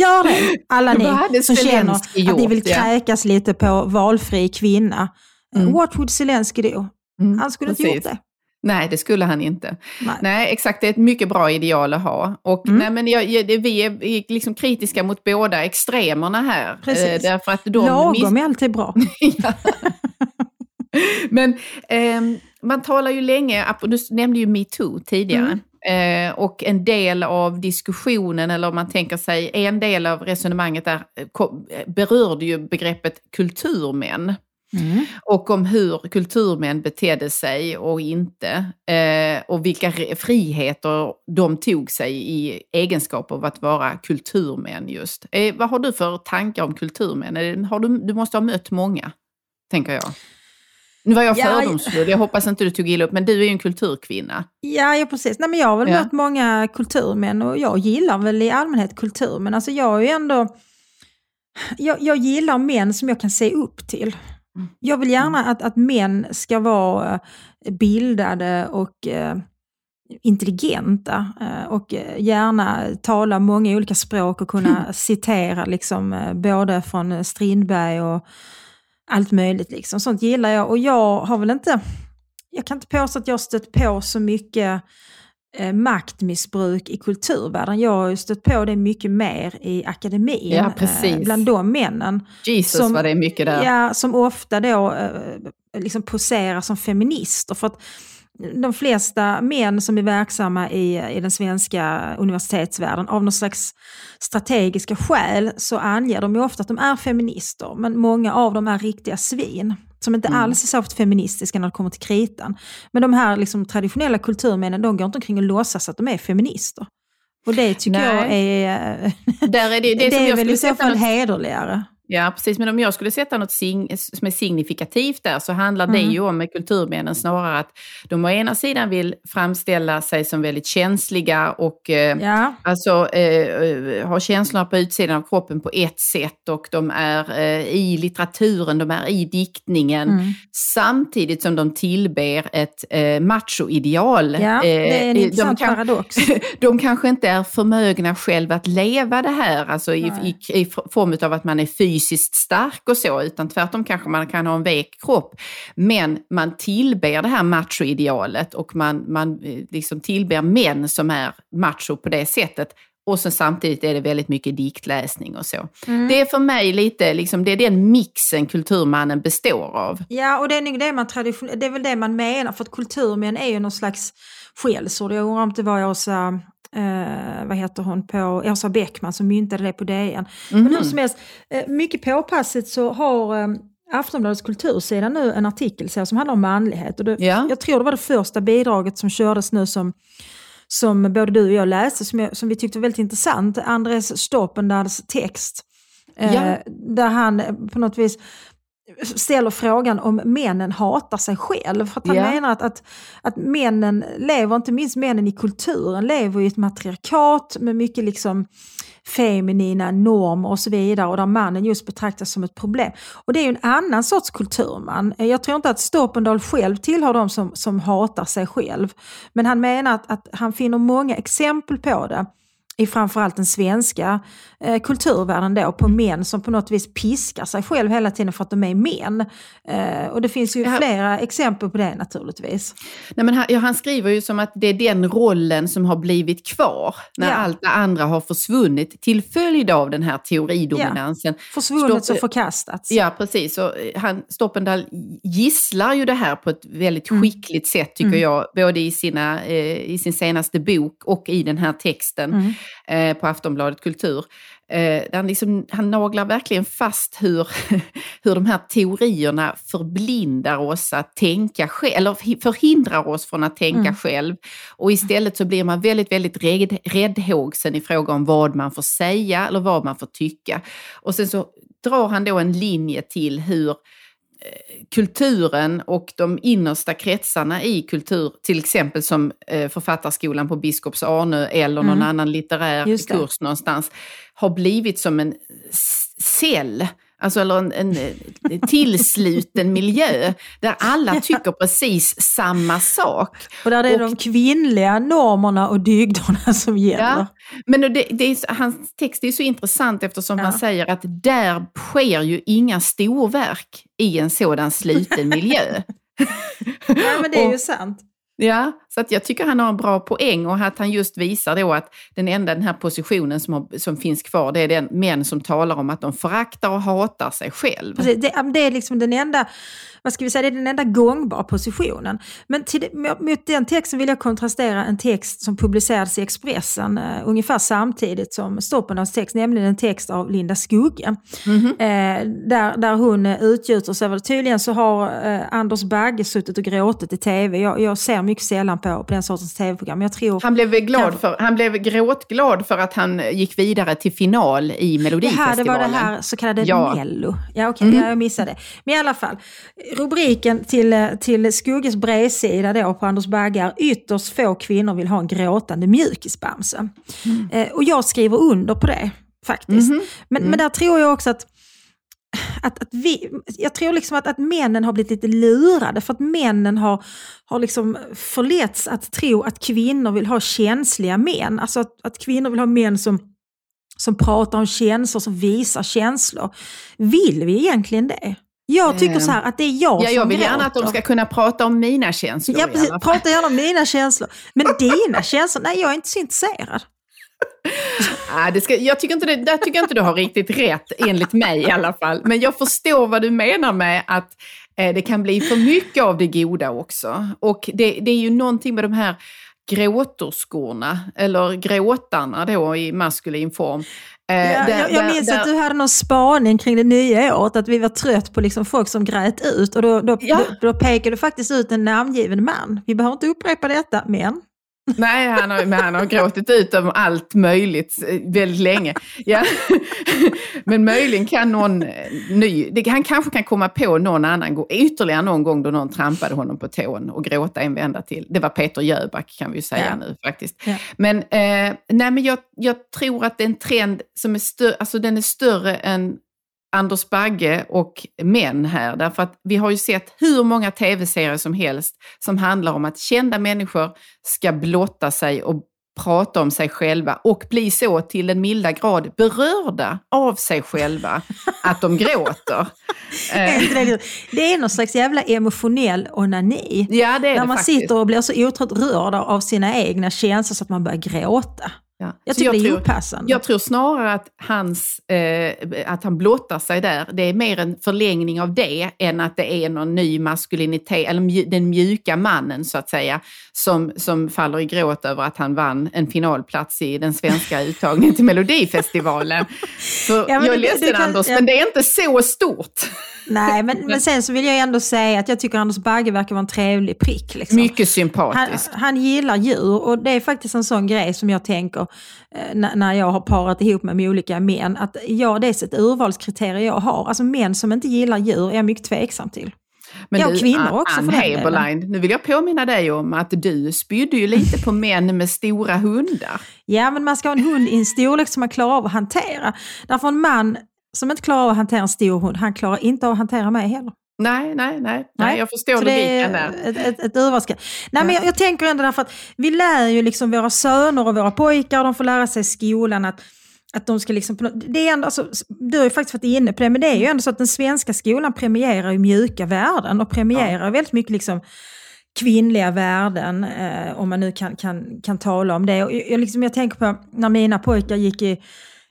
Gör det, alla ni som känner att ni vill kräkas ja. lite på valfri kvinna. Mm. What would Zelensky do? Mm, han skulle precis. inte gjort det. Nej, det skulle han inte. Nej. nej. exakt. Det är ett mycket bra ideal att ha. Och mm. nej, men jag, jag, vi är liksom kritiska mot båda extremerna här. Eh, precis. därför att de Lagom är alltid bra. men eh, man talar ju länge, du nämnde ju metoo tidigare. Mm. Eh, och en del av diskussionen, eller om man tänker sig en del av resonemanget där, eh, berörde ju begreppet kulturmän. Mm. Och om hur kulturmän betedde sig och inte. Eh, och vilka friheter de tog sig i egenskap av att vara kulturmän just. Eh, vad har du för tankar om kulturmän? Har du, du måste ha mött många, tänker jag. Nu var jag fördomsfull, jag hoppas inte du tog illa upp, men du är ju en kulturkvinna. Ja, ja precis. Nej, men jag har väl ja. mött många kulturmän och jag gillar väl i allmänhet kultur, men alltså jag är ju ändå... Jag, jag gillar män som jag kan se upp till. Jag vill gärna att, att män ska vara bildade och eh, intelligenta eh, och gärna tala många olika språk och kunna mm. citera liksom, eh, både från Strindberg och allt möjligt. Liksom. Sånt gillar jag och jag har väl inte, jag kan inte påstå att jag har stött på så mycket eh, maktmissbruk i kulturvärlden. Jag har ju stött på det mycket mer i akademin, ja, eh, bland de männen. Jesus som, var det mycket där. Ja, som ofta då eh, liksom poserar som feminister. För att de flesta män som är verksamma i, i den svenska universitetsvärlden av någon slags strategiska skäl så anger de ju ofta att de är feminister. Men många av dem är riktiga svin som inte mm. alls är särskilt feministiska när det kommer till kritan. Men de här liksom, traditionella kulturmännen, de går inte omkring och låtsas att de är feminister. Och det tycker Nej. jag är... Där är det, det, det är väl i så fall hederligare. Ja, precis. Men om jag skulle sätta något som är signifikativt där så handlar mm. det ju om kulturmännen snarare att de å ena sidan vill framställa sig som väldigt känsliga och eh, ja. alltså eh, eh, har känslorna på utsidan av kroppen på ett sätt och de är eh, i litteraturen, de är i diktningen mm. samtidigt som de tillber ett eh, machoideal. Ja, det är en eh, intressant de kan, paradox. de kanske inte är förmögna själva att leva det här, alltså i, i, i form av att man är fysiskt fysiskt stark och så, utan tvärtom kanske man kan ha en vek kropp. Men man tillber det här machoidealet och man, man eh, liksom tillber män som är macho på det sättet. Och så samtidigt är det väldigt mycket diktläsning och så. Mm. Det är för mig lite, liksom, det är den mixen kulturmannen består av. Ja, och det är, det, man tradition, det är väl det man menar, för att kulturmän är ju någon slags skällsord. Jag undrar om det var Åsa eh, vad heter hon, på Åsa Bäckman som myntade det på DN. Mm. Men hur mhm. som helst, eh, mycket påpassligt så har eh, Aftonbladets kultursida nu en artikel som handlar om manlighet. Och det, ja. Jag tror det var det första bidraget som kördes nu som som både du och jag läste, som, jag, som vi tyckte var väldigt intressant. Andres Stoppendads text. Eh, ja. där han på något vis ställer frågan om männen hatar sig själv. För att han yeah. menar att, att, att männen lever, inte minst männen i kulturen, lever i ett matriarkat med mycket liksom feminina normer och så vidare och där mannen just betraktas som ett problem. Och det är ju en annan sorts kulturman. Jag tror inte att Stoppendahl själv tillhör de som, som hatar sig själv. Men han menar att, att han finner många exempel på det i framförallt den svenska eh, kulturvärlden då, på män som på något vis piskar sig själv hela tiden för att de är män. Eh, och det finns ju ja. flera exempel på det naturligtvis. Nej, men han, ja, han skriver ju som att det är den rollen som har blivit kvar när ja. allt det andra har försvunnit till följd av den här teoridominansen. Ja. Försvunnit Stopp, och förkastats. Ja, precis. Och eh, han, Stoppendal gisslar ju det här på ett väldigt mm. skickligt sätt tycker mm. jag, både i, sina, eh, i sin senaste bok och i den här texten. Mm eh, på Aftonbladet Kultur. Eh, han, liksom, han naglar verkligen fast hur, hur de här teorierna förblindar oss att tänka själv, eller förhindrar oss från att tänka mm. själv. Och istället så blir man väldigt, väldigt rädd, räddhågsen i fråga om vad man får säga eller vad man får tycka. Och sen så drar han då en linje till hur kulturen och de innersta kretsarna i kultur, till exempel som eh, Författarskolan på Biskops Arnö eller någon mm. annan litterär kurs någonstans, har blivit som en cell Alltså eller en, en, en tillsluten miljö där alla tycker precis samma sak. Och där det är och, de kvinnliga normerna och dygderna som gäller. Ja, men det, det är, hans text är så intressant eftersom ja. han säger att där sker ju inga storverk i en sådan sluten miljö. ja, men det är ju sant. Ja, så att jag tycker han har en bra poäng och att han just visar då att den enda den här positionen som, har, som finns kvar, det är den män som talar om att de föraktar och hatar sig själv. Precis, det, det, är liksom den enda, vad ska vi säga, det är den enda gångbara positionen. Men till, mot den texten vill jag kontrastera en text som publicerades i Expressen uh, ungefär samtidigt som Stoppendags text, nämligen en text av Linda Skugge. Mm -hmm. uh, där, där hon uh, utgjuter sig. Tydligen så har uh, Anders Bagge suttit och gråtit i tv. Jag, jag ser mycket sällan på, på den sortens tv-program. Jag tror, han, blev glad för, han blev gråtglad för att han gick vidare till final i Melodifestivalen. Ja, det var det här så kallade ja. Mello. Ja, okej, okay, mm. jag missade. Men i alla fall, rubriken till, till Skugges bredsida då på Anders Baggar, ytterst få kvinnor vill ha en gråtande mjukisbamse. Mm. Eh, och jag skriver under på det faktiskt. Mm. Men, men där tror jag också att att, att vi, jag tror liksom att, att männen har blivit lite lurade för att männen har, har liksom förletts att tro att kvinnor vill ha känsliga män. Alltså att, att kvinnor vill ha män som, som pratar om känslor, som visar känslor. Vill vi egentligen det? Jag tycker så här att det är jag ja, som Jag vill gärna att de ska kunna prata om mina känslor Ja, precis. Prata gärna om mina känslor. Men dina känslor, nej jag är inte så intresserad. Ah, det ska, jag tycker inte det, där tycker jag inte du har riktigt rätt, enligt mig i alla fall. Men jag förstår vad du menar med att eh, det kan bli för mycket av det goda också. Och det, det är ju någonting med de här gråterskorna, eller gråtarna då i maskulin form. Eh, ja, där, jag, jag minns där, att du hade någon spaning kring det nya året, att vi var trött på liksom folk som grät ut. Och då, då, ja. då, då pekade du faktiskt ut en namngiven man. Vi behöver inte upprepa detta, men... Nej, han har, men han har gråtit ut om allt möjligt eh, väldigt länge. Ja. Men möjligen kan någon eh, ny, det, han kanske kan komma på någon annan, ytterligare någon gång då någon trampade honom på tån och gråta en vända till. Det var Peter Jöback kan vi ju säga ja. nu faktiskt. Ja. Men, eh, nej, men jag, jag tror att det är en trend som är, stö, alltså den är större än Anders Bagge och män här. Därför att vi har ju sett hur många tv-serier som helst som handlar om att kända människor ska blotta sig och prata om sig själva och bli så till den milda grad berörda av sig själva att de gråter. det är någon slags jävla emotionell onani. Ja, det är När det man faktiskt. sitter och blir så otroligt rörd av sina egna känslor så att man börjar gråta. Ja. Jag tycker jag det är tror, opassande. Jag tror snarare att, hans, eh, att han blottar sig där, det är mer en förlängning av det än att det är någon ny maskulinitet, eller den mjuka mannen så att säga, som, som faller i gråt över att han vann en finalplats i den svenska uttagningen till Melodifestivalen. Så ja, jag är ledsen kan, Anders, ja. men det är inte så stort. Nej, men, men sen så vill jag ändå säga att jag tycker Anders Bagge verkar vara en trevlig prick. Liksom. Mycket sympatisk. Han, han gillar djur och det är faktiskt en sån grej som jag tänker när jag har parat ihop mig med olika män. Att ja, det är ett urvalskriterium jag har. Alltså män som inte gillar djur är jag mycket tveksam till. Men ja, du, kvinnor också Ann Heberlein, nu vill jag påminna dig om att du spydde ju lite på män med stora hundar. Ja, men man ska ha en hund i en storlek som man klarar av att hantera. Därför en man som inte klarar av att hantera en stor hund, han klarar inte av att hantera mig heller. Nej, nej, nej, nej, jag förstår logiken där. Ett, ett, ett urvalska. Nej, men jag, jag, tänker ändå därför att vi lär ju liksom våra söner och våra pojkar, de får lära sig i skolan att att de ska liksom, det är ändå, alltså, du har ju faktiskt varit inne på det, men det är ju ändå så att den svenska skolan premierar ju mjuka värden och premierar ja. väldigt mycket liksom kvinnliga värden, eh, om man nu kan, kan, kan tala om det. Och jag, liksom, jag tänker på när mina pojkar gick i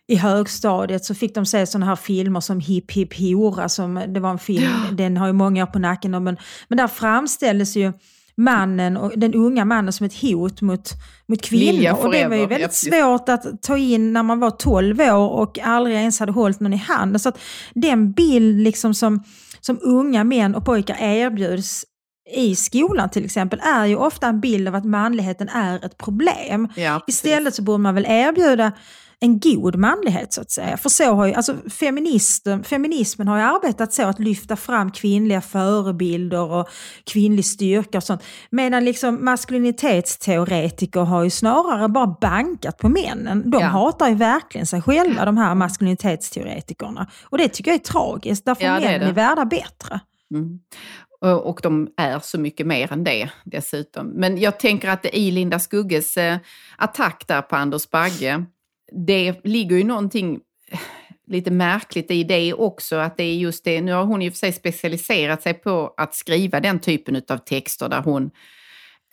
i högstadiet så fick de se sådana här filmer som Hipp Hipp Hora, som, det var en film, ja. den har ju många år på nacken, men, men där framställdes ju mannen och den unga mannen som ett hot mot, mot kvinnor. Och det var ju väldigt svårt att ta in när man var 12 år och aldrig ens hade hållit någon i handen. Så att den bild liksom som, som unga män och pojkar erbjuds i skolan till exempel är ju ofta en bild av att manligheten är ett problem. Ja, Istället så borde man väl erbjuda en god manlighet så att säga. För så har ju, alltså feminismen har ju arbetat så att lyfta fram kvinnliga förebilder och kvinnlig styrka och sånt. Medan liksom maskulinitetsteoretiker har ju snarare bara bankat på männen. De ja. hatar ju verkligen sig själva de här maskulinitetsteoretikerna. Och det tycker jag är tragiskt, därför ja, männen är, är värda bättre. Mm. Och de är så mycket mer än det dessutom. Men jag tänker att i Linda Skugges eh, attack där på Anders Bagge, det ligger ju någonting lite märkligt i det också, att det är just det, nu har hon ju för sig specialiserat sig på att skriva den typen av texter där hon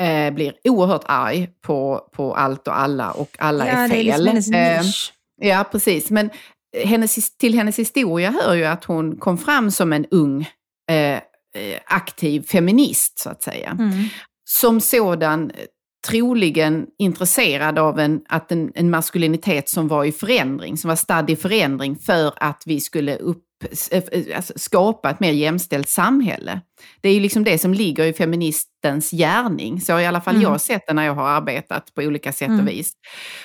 eh, blir oerhört arg på, på allt och alla och alla ja, är fel. Det är liksom hennes nisch. Eh, ja, precis. Men hennes, till hennes historia hör ju att hon kom fram som en ung eh, aktiv feminist, så att säga. Mm. Som sådan troligen intresserad av en, att en, en, maskulinitet som var i förändring, som var stadd i förändring för att vi skulle upp, alltså skapa ett mer jämställt samhälle. Det är ju liksom det som ligger i feministens gärning. Så har i alla fall mm. jag sett det när jag har arbetat på olika sätt mm. och vis.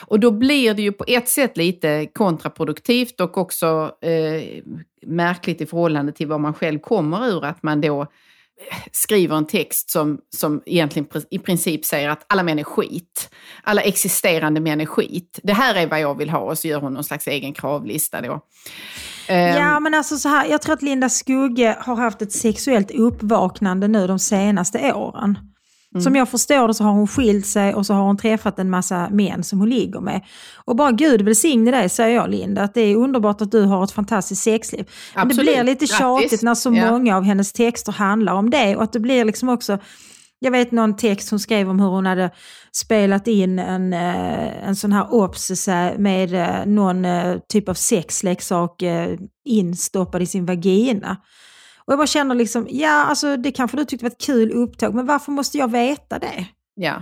Och då blir det ju på ett sätt lite kontraproduktivt och också eh, märkligt i förhållande till vad man själv kommer ur, att man då skriver en text som, som egentligen i princip säger att alla män är skit. Alla existerande män är skit. Det här är vad jag vill ha och så gör hon någon slags egen kravlista då. Ehm, ja, men alltså så här, jag tror att Linda Skugge har haft ett sexuellt uppvaknande nu de senaste åren. Mm. Som jag förstår det så har hon skilt sig och så har hon träffat en massa män som hon ligger med. Och bara Gud välsigne dig säger jag Linda, att det är underbart att du har ett fantastiskt sexliv. Men det blir lite tjatigt när så ja. många av hennes texter handlar om det och att det blir liksom också jag vet någon text hon skrev om hur hon hade spelat in en, eh, en sån här ops med eh, någon eh, typ av sexleksak instoppad i sin vagina. Och jag bara känner liksom, ja alltså det kanske du tyckte var ett kul upptåg, men varför måste jag veta det? Ja.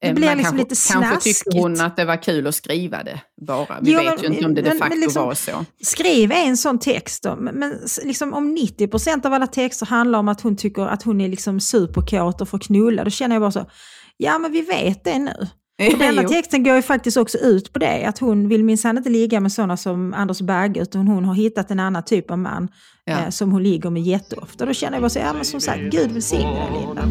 Det blir liksom kanske, lite snaskigt. Kanske tyckte hon att det var kul att skriva det bara. Vi jo, vet ju inte om det de facto liksom, var så. Skriv en sån text då. Men liksom om 90% av alla texter handlar om att hon tycker att hon är liksom superkåt och får knulla, då känner jag bara så, ja men vi vet det nu. Denna texten går ju faktiskt också ut på det, att hon vill minsann inte ligga med sådana som Anders Bagge, utan hon har hittat en annan typ av man ja. eh, som hon ligger med jätteofta. Då känner jag bara så, ja men som sagt, Gud välsigne dig Linda.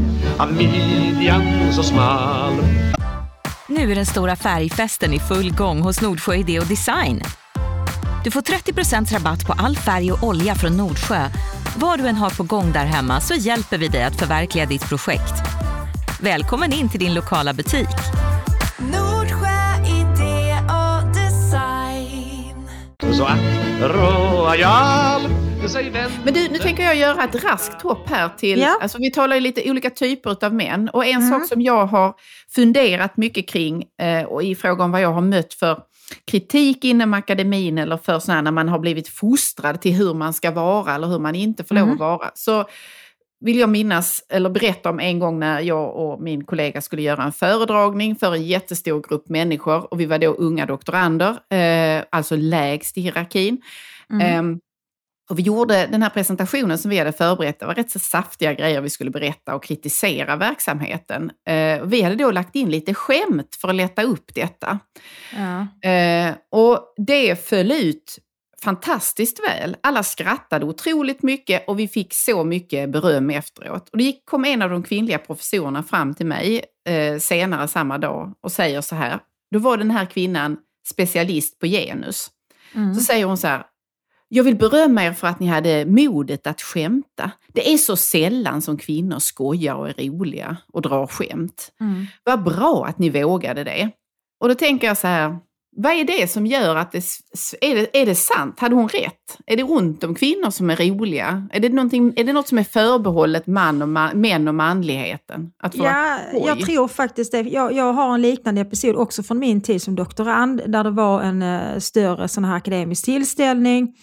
Nu är den stora färgfesten i full gång hos Nordsjö Idé och Design. Du får 30% rabatt på all färg och olja från Nordsjö. Vad du än har på gång där hemma så hjälper vi dig att förverkliga ditt projekt. Välkommen in till din lokala butik. Royal. Men du, nu tänker jag göra ett raskt hopp här till, ja. alltså vi talar ju lite olika typer av män och en mm. sak som jag har funderat mycket kring eh, och i fråga om vad jag har mött för kritik inom akademin eller för sådana när man har blivit fostrad till hur man ska vara eller hur man inte får lov att mm. vara. Så vill jag minnas, eller berätta om en gång när jag och min kollega skulle göra en föredragning för en jättestor grupp människor och vi var då unga doktorander, eh, alltså lägst i hierarkin. Mm. Eh, och vi gjorde den här presentationen som vi hade förberett, det var rätt så saftiga grejer vi skulle berätta och kritisera verksamheten. Eh, vi hade då lagt in lite skämt för att lätta upp detta. Ja. Eh, och det föll ut fantastiskt väl. Alla skrattade otroligt mycket och vi fick så mycket beröm efteråt. Och det kom en av de kvinnliga professorerna fram till mig eh, senare samma dag och säger så här. Då var den här kvinnan specialist på genus. Mm. Så säger hon så här. Jag vill berömma er för att ni hade modet att skämta. Det är så sällan som kvinnor skojar och är roliga och drar skämt. Mm. Vad bra att ni vågade det. Och då tänker jag så här, vad är det som gör att det är, det... är det sant? Hade hon rätt? Är det ont om kvinnor som är roliga? Är det, är det något som är förbehållet man och man, män och manligheten? Att ja, jag tror faktiskt det. Jag, jag, har en liknande episod också från min tid som doktorand, där det var en uh, större sån här akademisk tillställning.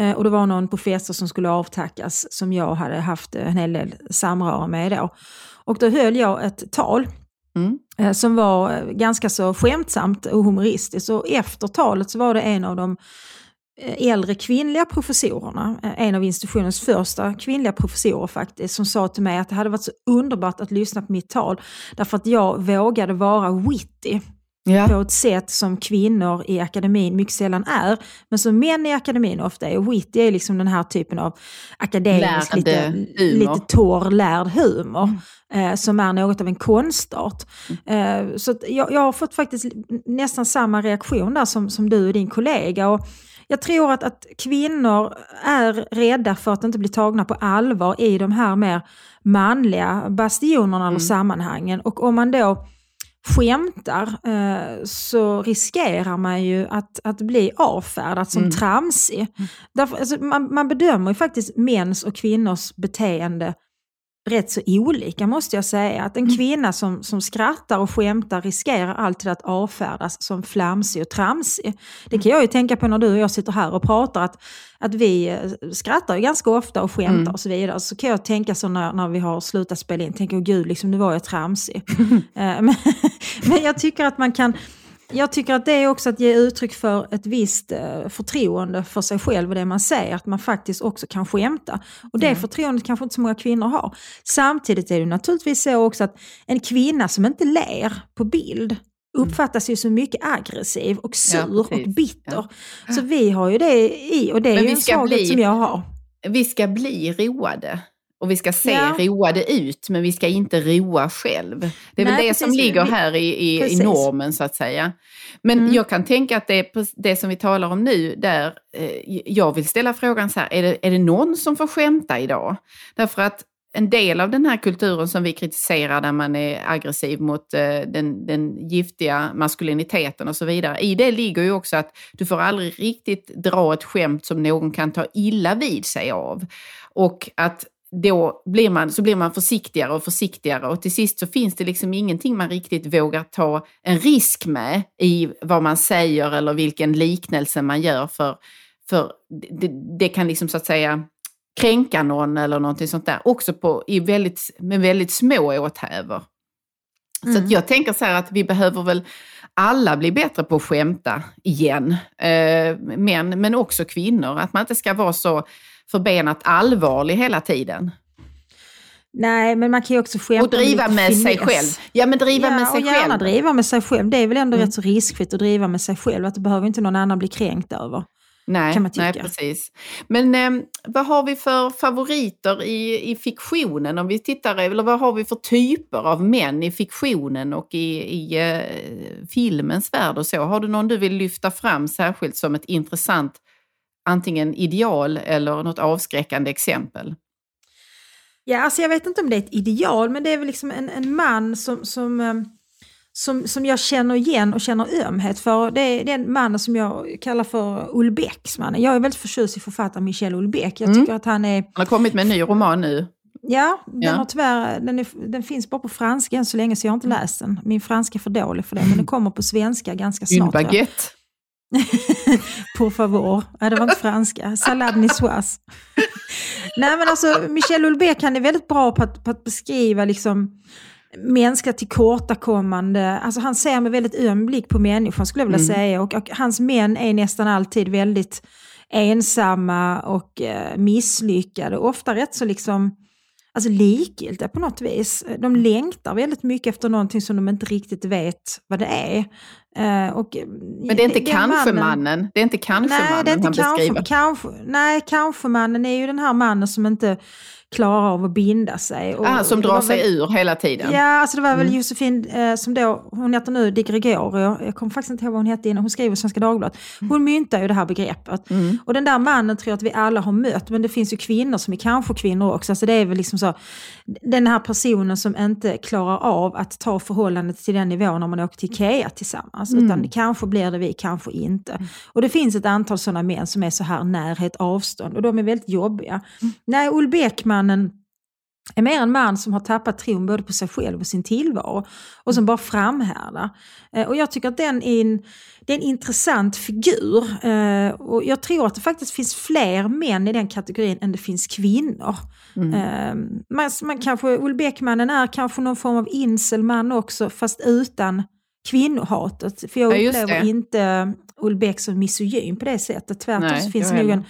Uh, och det var någon professor som skulle avtackas som jag hade haft en hel del samröre med då. Och då höll jag ett tal Mm. Eh, som var eh, ganska så skämtsamt och humoristiskt. Och efter talet så var det en av de eh, äldre kvinnliga professorerna, en av institutionens första kvinnliga professorer faktiskt, som sa till mig att det hade varit så underbart att lyssna på mitt tal, därför att jag vågade vara witty. Ja. på ett sätt som kvinnor i akademin mycket sällan är, men som män i akademin ofta är. Witty är liksom den här typen av akademisk, lite, lite torr, lärd humor. Mm eh, som är något av en konstart. Mm. Eh, så jag, jag, har fått faktiskt nästan samma reaktion där som, som du och din kollega. Och jag tror att, att kvinnor är rädda för att inte bli tagna på allvar i de här mer manliga bastionerna mm. eller sammanhangen. Och om man då skämtar eh, så riskerar man ju att, att bli avfärdad som mm. tramsig. Mm. Därför, alltså, man, man bedömer ju faktiskt mäns och kvinnors beteende rätt så olika måste jag säga. Att en mm. kvinna som, som skrattar och skämtar riskerar alltid att avfärdas som flamsig och tramsig. Det kan jag ju tänka på när du och jag sitter här och pratar, att, att vi eh, skrattar ju ganska ofta och skämtar mm. och så vidare. Så kan jag tänka så när, när vi har slutat spela in, tänker gud, liksom, nu var jag tramsig. Eh, men, men jag tycker att man kan jag tycker att det är också att ge uttryck för ett visst eh, förtroende för sig själv och det man säger, att man faktiskt också kan skämta. Och det mm. förtroendet kanske inte så många kvinnor har. Samtidigt är det naturligtvis så också att en kvinna som inte ler på bild mm. uppfattas ju som mycket aggressiv och sur ja, och bitter. Ja. Så vi har ju det i, och det är ju en svaghet som jag har. Vi ska bli roade. Och vi ska se ja. roade ut, men vi ska inte roa själv. Det är Nej, väl det som ligger här i, i, i, normen så att säga. Men mm. jag kan tänka att det, det som vi talar om nu, där eh, jag vill ställa frågan så här, är det, är det någon som får skämta idag? Därför att en del av den här kulturen som vi kritiserar där man är aggressiv mot eh, den, den giftiga maskuliniteten och så vidare. I det ligger ju också att du får aldrig riktigt dra ett skämt som någon kan ta illa vid sig av. Och att då blir man, så blir man försiktigare och försiktigare och till sist så finns det liksom ingenting man riktigt vågar ta en risk med i vad man säger eller vilken liknelse man gör för, för det, det kan liksom så att säga kränka någon eller någonting sånt där. Också på, i väldigt, med väldigt små åthävor. Mm. Så jag tänker så här att vi behöver väl alla bli bättre på att skämta igen. Eh, män, men också kvinnor. Att man inte ska vara så förbenat allvarlig hela tiden. Nej, men man kan ju också skämta Och driva med finess. sig själv. Ja, men driva ja, med sig och gärna själv. driva med sig själv. Det är väl ändå mm. rätt så riskfritt att driva med sig själv. Att det behöver inte någon annan bli kränkt över. Nej, nej precis. Men eh, vad har vi för favoriter i, i fiktionen? Om vi tittar, eller vad har vi för typer av män i fiktionen och i, i eh, filmens värld och så? Har du någon du vill lyfta fram särskilt som ett intressant antingen ideal eller något avskräckande exempel? Ja, alltså jag vet inte om det är ett ideal, men det är väl liksom en, en man som, som eh, som, som jag känner igen och känner ömhet för. Det är den mannen som jag kallar för Ulbecksmannen. Jag är väldigt förtjust i författaren Michel Ulbeck. Jag mm. tycker mm. att han är... Han har kommit med en ny roman nu. Ja, den, ja. Har tyvärr, den, är, den finns bara på franska än så länge så jag har inte mm. läst den. Min franska är för dålig för det, men den kommer på svenska ganska snart. Une baguette. Por favor. Nej, det var inte franska. Salade niçoise. Nej, men alltså Michel Ulbeck han är väldigt bra på att, på att beskriva liksom mänskliga tillkortakommande. Alltså han ser med väldigt öm blick på människan skulle jag vilja mm. säga. Och, och, hans män är nästan alltid väldigt ensamma och eh, misslyckade. Ofta rätt så liksom alltså likgiltiga på något vis. De längtar väldigt mycket efter någonting som de inte riktigt vet vad det är. Uh, och, Men det är inte kanske-mannen? Det är inte kanske-mannen han kanske, beskriver? Kanske, nej, kanske-mannen är ju den här mannen som inte klarar av att binda sig. Och, ah, som drar sig väl, ur hela tiden? Ja, alltså det var väl mm. Josefin eh, som då, hon heter nu Di Gregorio, jag kommer faktiskt inte ihåg vad hon hette innan, hon skrev i Svenska Dagbladet. Mm. Hon myntar ju det här begreppet. Mm. Och den där mannen tror jag att vi alla har mött, men det finns ju kvinnor som är kanske kvinnor också. Alltså det är väl liksom så, den här personen som inte klarar av att ta förhållandet till den nivån när man åker till Ikea tillsammans. Mm. Utan kanske blir det vi, kanske inte. Mm. Och det finns ett antal sådana män som är så här närhet, avstånd och de är väldigt jobbiga. Mm. Nej, Olle Beckmannen är mer en man som har tappat tron både på sig själv och sin tillvaro och som bara framhärdar. Eh, och jag tycker att den är en, det är en intressant figur. Eh, och jag tror att det faktiskt finns fler män i den kategorin än det finns kvinnor. Mm. Eh, man, man kanske, Olle Beckmannen är kanske någon form av inselman också, fast utan kvinnohatet. För jag ja, upplever inte Olle Beck som misogyn på det sättet. Tvärtom Nej, så finns det nog en,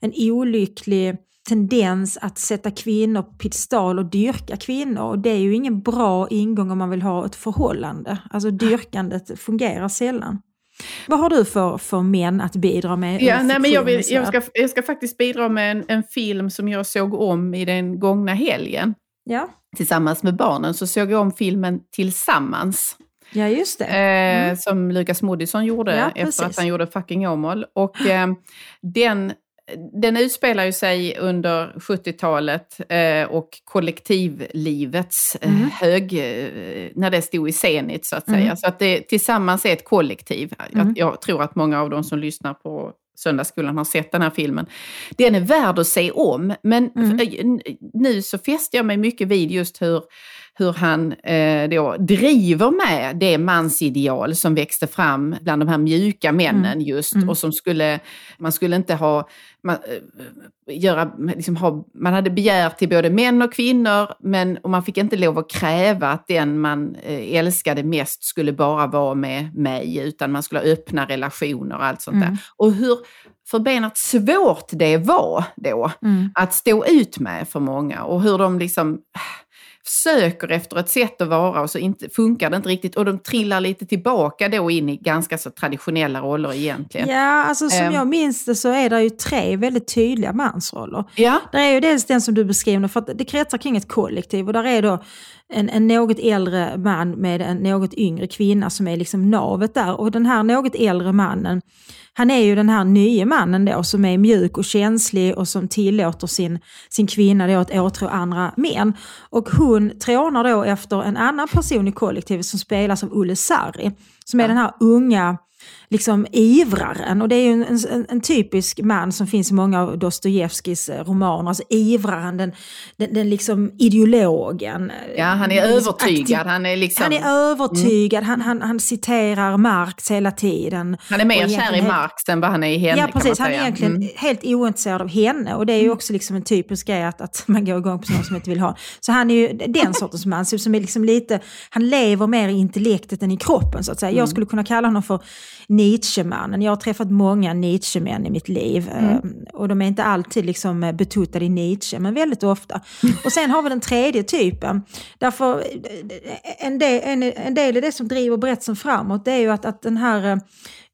en olycklig tendens att sätta kvinnor på piedestal och dyrka kvinnor. Och det är ju ingen bra ingång om man vill ha ett förhållande. Alltså dyrkandet fungerar sällan. Vad har du för, för män att bidra med? Ja, nej, men jag, vill, jag, ska, jag ska faktiskt bidra med en, en film som jag såg om i den gångna helgen. Ja. Tillsammans med barnen så såg jag om filmen Tillsammans. Ja, just det. Eh, mm. Eh, som Lukas Moodysson gjorde ja, efter att han gjorde Fucking Åmål. Och eh, den den utspelar ju sig under 70-talet eh, och kollektivlivets eh, mm. hög, eh, när det stod i senit så att säga. Mm. Så att det tillsammans är ett kollektiv. Mm. Jag, jag, tror att många av de som lyssnar på Söndagsskolan har sett den här filmen. Den är värd att se om, men mm. nu så fäster jag mig mycket vid just hur hur han eh, då driver med det mansideal som växte fram bland de här mjuka männen mm. just mm. och som skulle, man skulle inte ha, man, eh, göra, liksom ha, man hade begär till både män och kvinnor men och man fick inte lov att kräva att den man eh, älskade mest skulle bara vara med mig utan man skulle ha öppna relationer och allt sånt mm. där. Och hur förbenat svårt det var då mm. att stå ut med för många och hur de liksom söker efter ett sätt att vara och så inte, funkar det inte riktigt och de trillar lite tillbaka då in i ganska så traditionella roller egentligen. Ja, alltså som um, jag minns det så är det ju tre väldigt tydliga mansroller. Ja. Det är ju dels den som du beskriver, för att det kretsar kring ett kollektiv och där är då en, en något äldre man med en något yngre kvinna som är liksom navet där. Och den här något äldre mannen, han är ju den här nya mannen då som är mjuk och känslig och som tillåter sin, sin kvinna då att åtrå andra män. Och hon trånar då efter en annan person i kollektivet som spelas av Olle Sarri, som är den här unga liksom ivraren. Och det är ju en, en, en, typisk man som finns i många av Dostojevskijs eh, romaner. Alltså ivraren, den, den, den liksom ideologen. Ja, han är övertygad. Han är, liksom... han är övertygad, mm. han, han, han citerar Marx hela tiden. Han är mer kär i Marx än vad han är i henne Ja, precis. Han är egentligen mm. helt ointresserad av henne. Och det är ju mm. också liksom en typisk grej att, att man går igång på någon som inte vill ha. Så han är ju den sortens man som är liksom lite, han lever mer i intellektet än i kroppen så att säga. Jag mm. skulle kunna kalla honom för Nietzschemannen. Jag har träffat många Nietzschemän i mitt liv mm. Ehm, och de är inte alltid liksom eh, betuttade i Nietzsche, men väldigt ofta. Och sen har vi den tredje typen. Därför eh, en del, en, en del i det som driver berättelsen framåt det är ju att, att den här eh,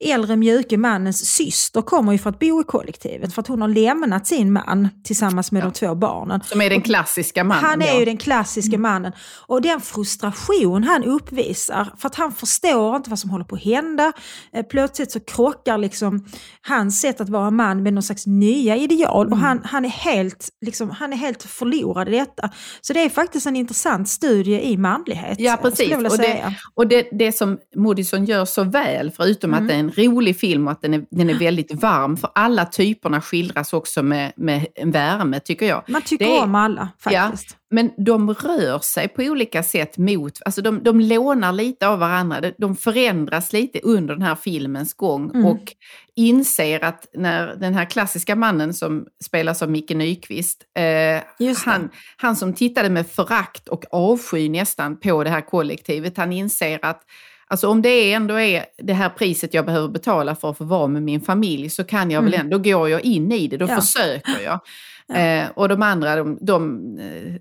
äldre mjuke mannens syster kommer ju för att bo i kollektivet för att hon har lämnat sin man tillsammans med ja. de två barnen. Som är den klassiska mannen. Han är ja. ju den klassiska mannen. Och den frustration han uppvisar, för att han förstår inte vad som håller på att hända. Eh, plötsligt så krockar liksom hans sätt att vara man med någon slags nya ideal. Mm. Och han, han, är helt, liksom, han är helt förlorad i detta. Så det är faktiskt en intressant studie i manlighet. Ja, precis. Och, det, och det, det som Moodysson gör så väl, förutom mm. att det är en rolig film och att den är, den är väldigt varm. För alla typerna skildras också med, med en värme tycker jag. Man tycker är, om alla faktiskt. Ja, men de rör sig på olika sätt mot, alltså de, de lånar lite av varandra. De förändras lite under den här filmens gång mm. och inser att när den här klassiska mannen som spelas av Micke Nyqvist, eh, han, han som tittade med förakt och avsky nästan på det här kollektivet, han inser att Alltså om det ändå är det här priset jag behöver betala för att få vara med min familj så kan jag mm. väl ändå, då går jag in i det, då ja. försöker jag. Ja. Eh, och de andra, de, de eh,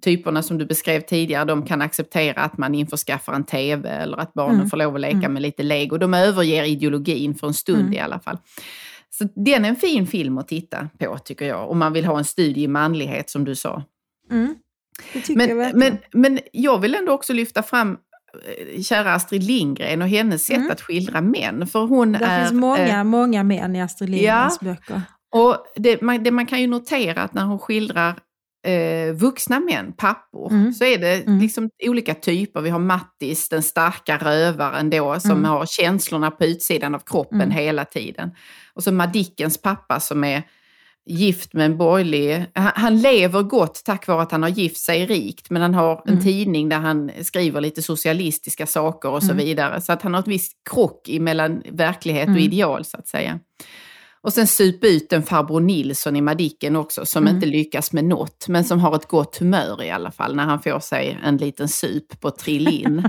typerna som du beskrev tidigare, de kan acceptera att man införskaffar en TV eller att barnen mm. får lov att leka mm. med lite lego. De överger ideologin för en stund mm. i alla fall. Så den är en fin film att titta på tycker jag, om man vill ha en studie i manlighet som du sa. Mm. Men, jag men, men jag vill ändå också lyfta fram kära Astrid Lindgren och hennes sätt mm. att skildra män. För hon det är, finns många, eh, många män i Astrid Lindgrens ja, böcker. Och det man, det man, kan ju notera att när hon skildrar eh, vuxna män, pappor, mm. så är det mm. liksom olika typer. Vi har Mattis, den starka rövaren då, som mm. har känslorna på utsidan av kroppen mm. hela tiden. Och så Madickens pappa som är gift med en borgerlig... Han, han, lever gott tack vare att han har gift sig rikt, men han har en mm. tidning där han skriver lite socialistiska saker och så mm. vidare. Så att han har ett visst krock mellan verklighet och mm. ideal, så att säga. Och sen sup ut en farbror Nilsson i Madicken också, som mm. inte lyckas med något, men som har ett gott humör i alla fall, när han får sig en liten sup på Trillin.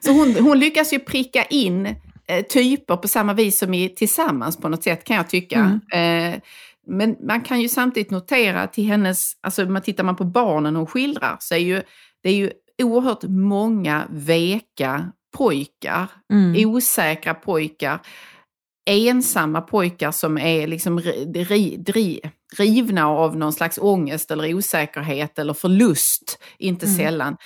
Så hon, hon lyckas ju pricka in typer på samma vis som i Tillsammans på något sätt kan jag tycka. Mm. Eh, men man kan ju samtidigt notera till hennes, alltså man tittar man på barnen hon skildrar så är ju, det är ju oerhört många veka pojkar, mm. osäkra pojkar ensamma pojkar som är liksom ri, dri, rivna av någon slags ångest eller osäkerhet eller förlust, inte mm. sällan.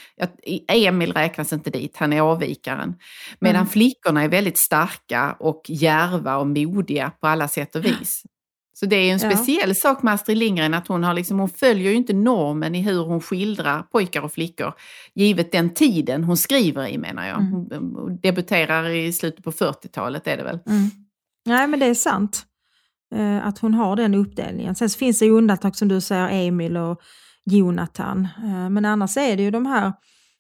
Emil räknas inte dit, han är avvikaren. Medan mm. flickorna är väldigt starka och järva och modiga på alla sätt och vis. Så det är en speciell ja. sak med Astrid Lindgren att hon, har liksom, hon följer ju inte normen i hur hon skildrar pojkar och flickor, givet den tiden hon skriver i menar jag. Mm. Hon debuterar i slutet på 40-talet är det väl. Mm. Nej, men det är sant. Eh, att hon har den uppdelningen. Sen finns det undantag som du säger, Emil och Jonathan. Eh, men annars är det ju de här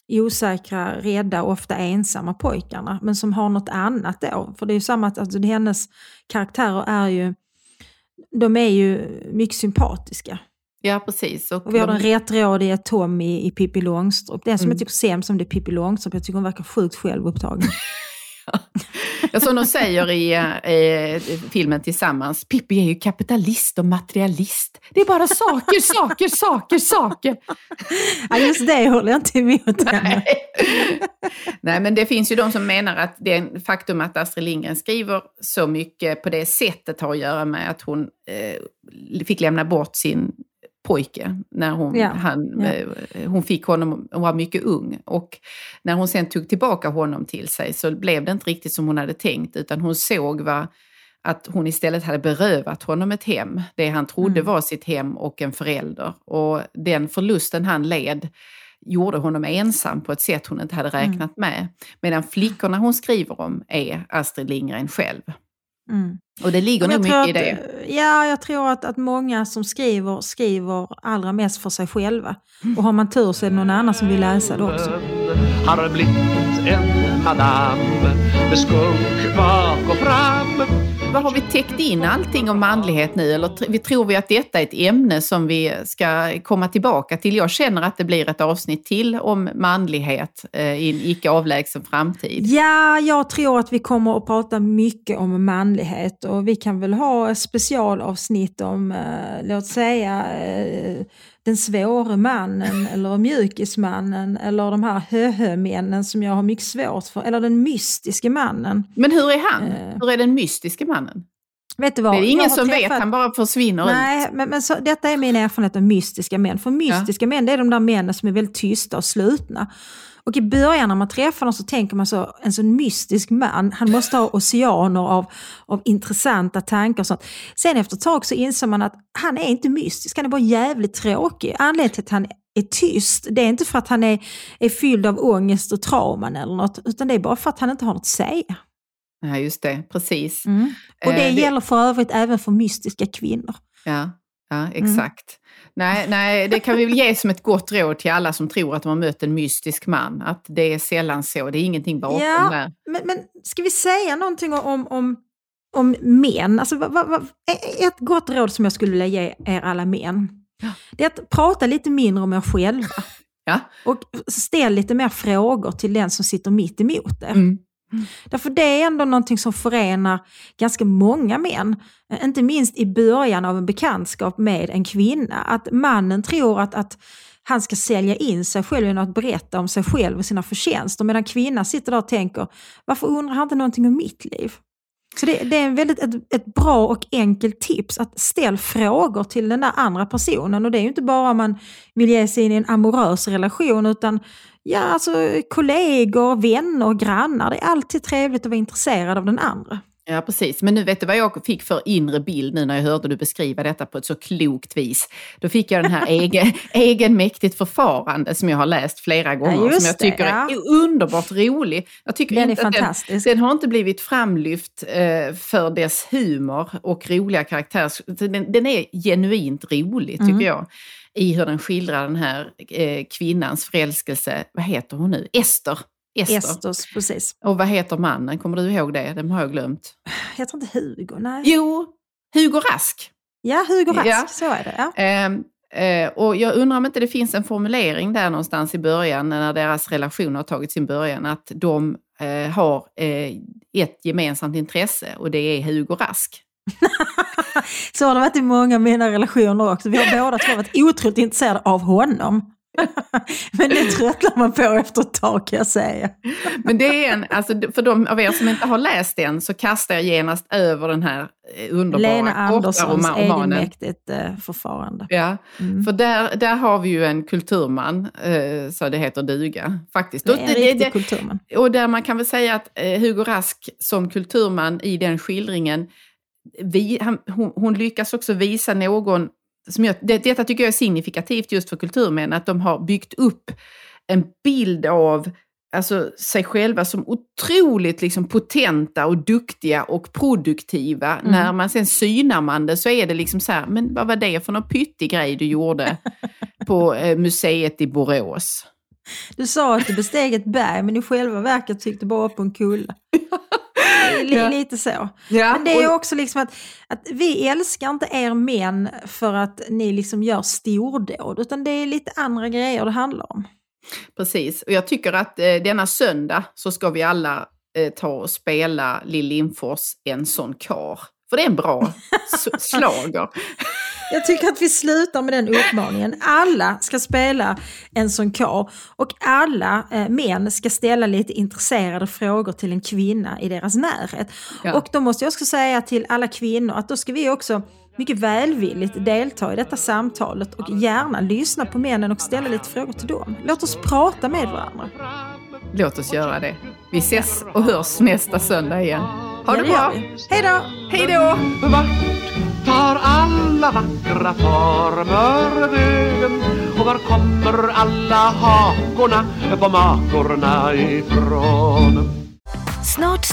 osäkra, rädda, ofta ensamma pojkarna. Men som har något annat då. För det är ju samma att alltså, hennes karaktärer är ju, de är ju mycket sympatiska. Ja, precis. Och, och vi har den rättrådige Tommy i Pippi Långstrump. Det är som mm. jag tycker sämst som det är Pippi Långstrump. Jag tycker hon verkar sjukt självupptagen. Ja, som de säger i eh, filmen tillsammans, Pippi är ju kapitalist och materialist. Det är bara saker, saker, saker, saker. Ja, just det håller jag inte emot. Nej. Nej, men det finns ju de som menar att det faktum att Astrid Lindgren skriver så mycket på det sättet har att göra med att hon eh, fick lämna bort sin pojke när hon, ja, han, ja. Eh, hon fick honom, hon var mycket ung. Och när hon sen tog tillbaka honom till sig så blev det inte riktigt som hon hade tänkt utan hon såg vad, att hon istället hade berövat honom ett hem, det han trodde mm. var sitt hem och en förälder. Och den förlusten han led gjorde honom ensam på ett sätt hon inte hade mm. räknat mm. med. Medan flickorna hon skriver om är Astrid Lindgren själv. Mm. Och det ligger nog mycket att, i det. Ja, jag tror att, att många som skriver, skriver allra mest för sig själva. Och har man tur så är det någon annan som vill läsa det också. Har blivit en madame med skunk bak och fram vad har vi täckt in allting om manlighet nu? Eller vi tror vi att detta är ett ämne som vi ska komma tillbaka till? Jag känner att det blir ett avsnitt till om manlighet eh, i en icke avlägsen framtid. Ja, jag tror att vi kommer att prata mycket om manlighet och vi kan väl ha ett specialavsnitt om, eh, låt säga, eh, den svåre mannen eller mjukismannen eller de här höhö-männen som jag har mycket svårt för. Eller den mystiske mannen. Men hur är han? Uh, hur är den mystiske mannen? Vet du vad? Det är ingen som träffat... vet, han bara försvinner Nej, ut. men, men så, detta är min erfarenhet av mystiska män. För mystiska ja. män, det är de där männen som är väldigt tysta och slutna. Och i början när man träffar dem så tänker man så, en sån mystisk man, han måste ha oceaner av, av intressanta tankar och sånt. Sen efter ett tag så inser man att han är inte mystisk, han är bara jävligt tråkig. Anledningen till att han är tyst, det är inte för att han är, är fylld av ångest och trauman eller något, utan det är bara för att han inte har något att säga. Ja, just det, precis. Mm. Och det, eh, det gäller för övrigt även för mystiska kvinnor. Ja, ja exakt. Nej, nej, det kan vi väl ge som ett gott råd till alla som tror att de har mött en mystisk man. Att det är sällan så, det är ingenting bakom ja, där. Men, men ska vi säga någonting om, om, om män? Alltså, va, va, ett gott råd som jag skulle vilja ge er alla ja. det är att prata lite mindre om er själva. Ja. Och ställ lite mer frågor till den som sitter mitt emot er. Mm. Mm. Därför det är ändå någonting som förenar ganska många män. Inte minst i början av en bekantskap med en kvinna. Att mannen tror att, att han ska sälja in sig själv genom att berätta om sig själv och sina förtjänster. Medan kvinnan sitter där och tänker, varför undrar han inte någonting om mitt liv? Så det, det, är väldigt ett, ett, bra och enkelt tips att ställa frågor till den där andra personen. Och det är ju inte bara om man vill ge sig in i en amorös relation utan ja, alltså, kollegor, vänner, grannar. Det är alltid trevligt att vara intresserad av den andra. Ja, precis. Men nu vet du vad jag fick för inre bild nu när jag hörde du beskriva detta på ett så klokt vis. Då fick jag den här egen, egenmäktigt förfarande som jag har läst flera gånger. Ja, som jag tycker det, ja. är underbart rolig. Jag tycker den inte är fantastisk. Den, den, har inte blivit framlyft eh, för dess humor och roliga karaktärer. Den, den är genuint rolig tycker mm. jag i hur den skildrar den här eh, kvinnans förälskelse. Vad heter hon nu? Ester. Ester. Esters, precis. Och vad heter mannen? Kommer du ihåg det? Den har jag glömt. Jag tror inte Hugo, nej. Jo, Hugo Rask. Ja, Hugo Rask, ja. så är det. Ja. Eh, och jag undrar om inte det finns en formulering där någonstans i början när deras relation har tagit sin början att de eh, har eh, ett gemensamt intresse och det är Hugo Rask. så har det varit i många av mina relationer också. Vi har båda två varit otroligt intresserade av honom. Men det tröttnar man på efter ett tag kan jag säga. Men det är en, alltså för de av er som inte har läst den så kastar jag genast över den här eh, underbara Lena Anderssons egenmäktigt eh, förfarande. Ja, mm. för där, där har vi ju en kulturman, eh, så det heter duga faktiskt. Det är en det, riktig det, kulturman. Och där man kan väl säga att Hugo Rask som kulturman i den skildringen vi, han, hon, hon, lyckas också visa någon som jag, det, detta tycker jag är signifikativt just för kulturmän, att de har byggt upp en bild av alltså, sig själva som otroligt liksom, potenta och duktiga och produktiva. Mm. När man sen synar man det så är det liksom så här, men vad var det för någon pyttig grej du gjorde på eh, museet i Borås? Du sa att du besteg ett berg, men i själva verket tyckte bara på en kulle. ja. Lite så. Ja. Men det är också liksom att, att vi älskar inte er män för att ni liksom gör stordåd, utan det är lite andra grejer det handlar om. Precis, och jag tycker att eh, denna söndag så ska vi alla eh, ta och spela Lill Lindfors En sån kar. För det är en bra slager. Jag tycker att vi slutar med den uppmaningen. Alla ska spela en sån kar och alla eh, män ska ställa lite intresserade frågor till en kvinna i deras närhet. Ja. Och då måste jag också säga till alla kvinnor att då ska vi också mycket välvilligt delta i detta samtalet och gärna lyssna på männen och ställa lite frågor till dem. Låt oss prata med varandra. Låt oss göra det. Vi ses och hörs nästa söndag igen. Ha det, det bra! Hej då! Hej då! Vart tar alla vackra former vägen? Och var kommer alla hakorna på makorna ifrån? Snart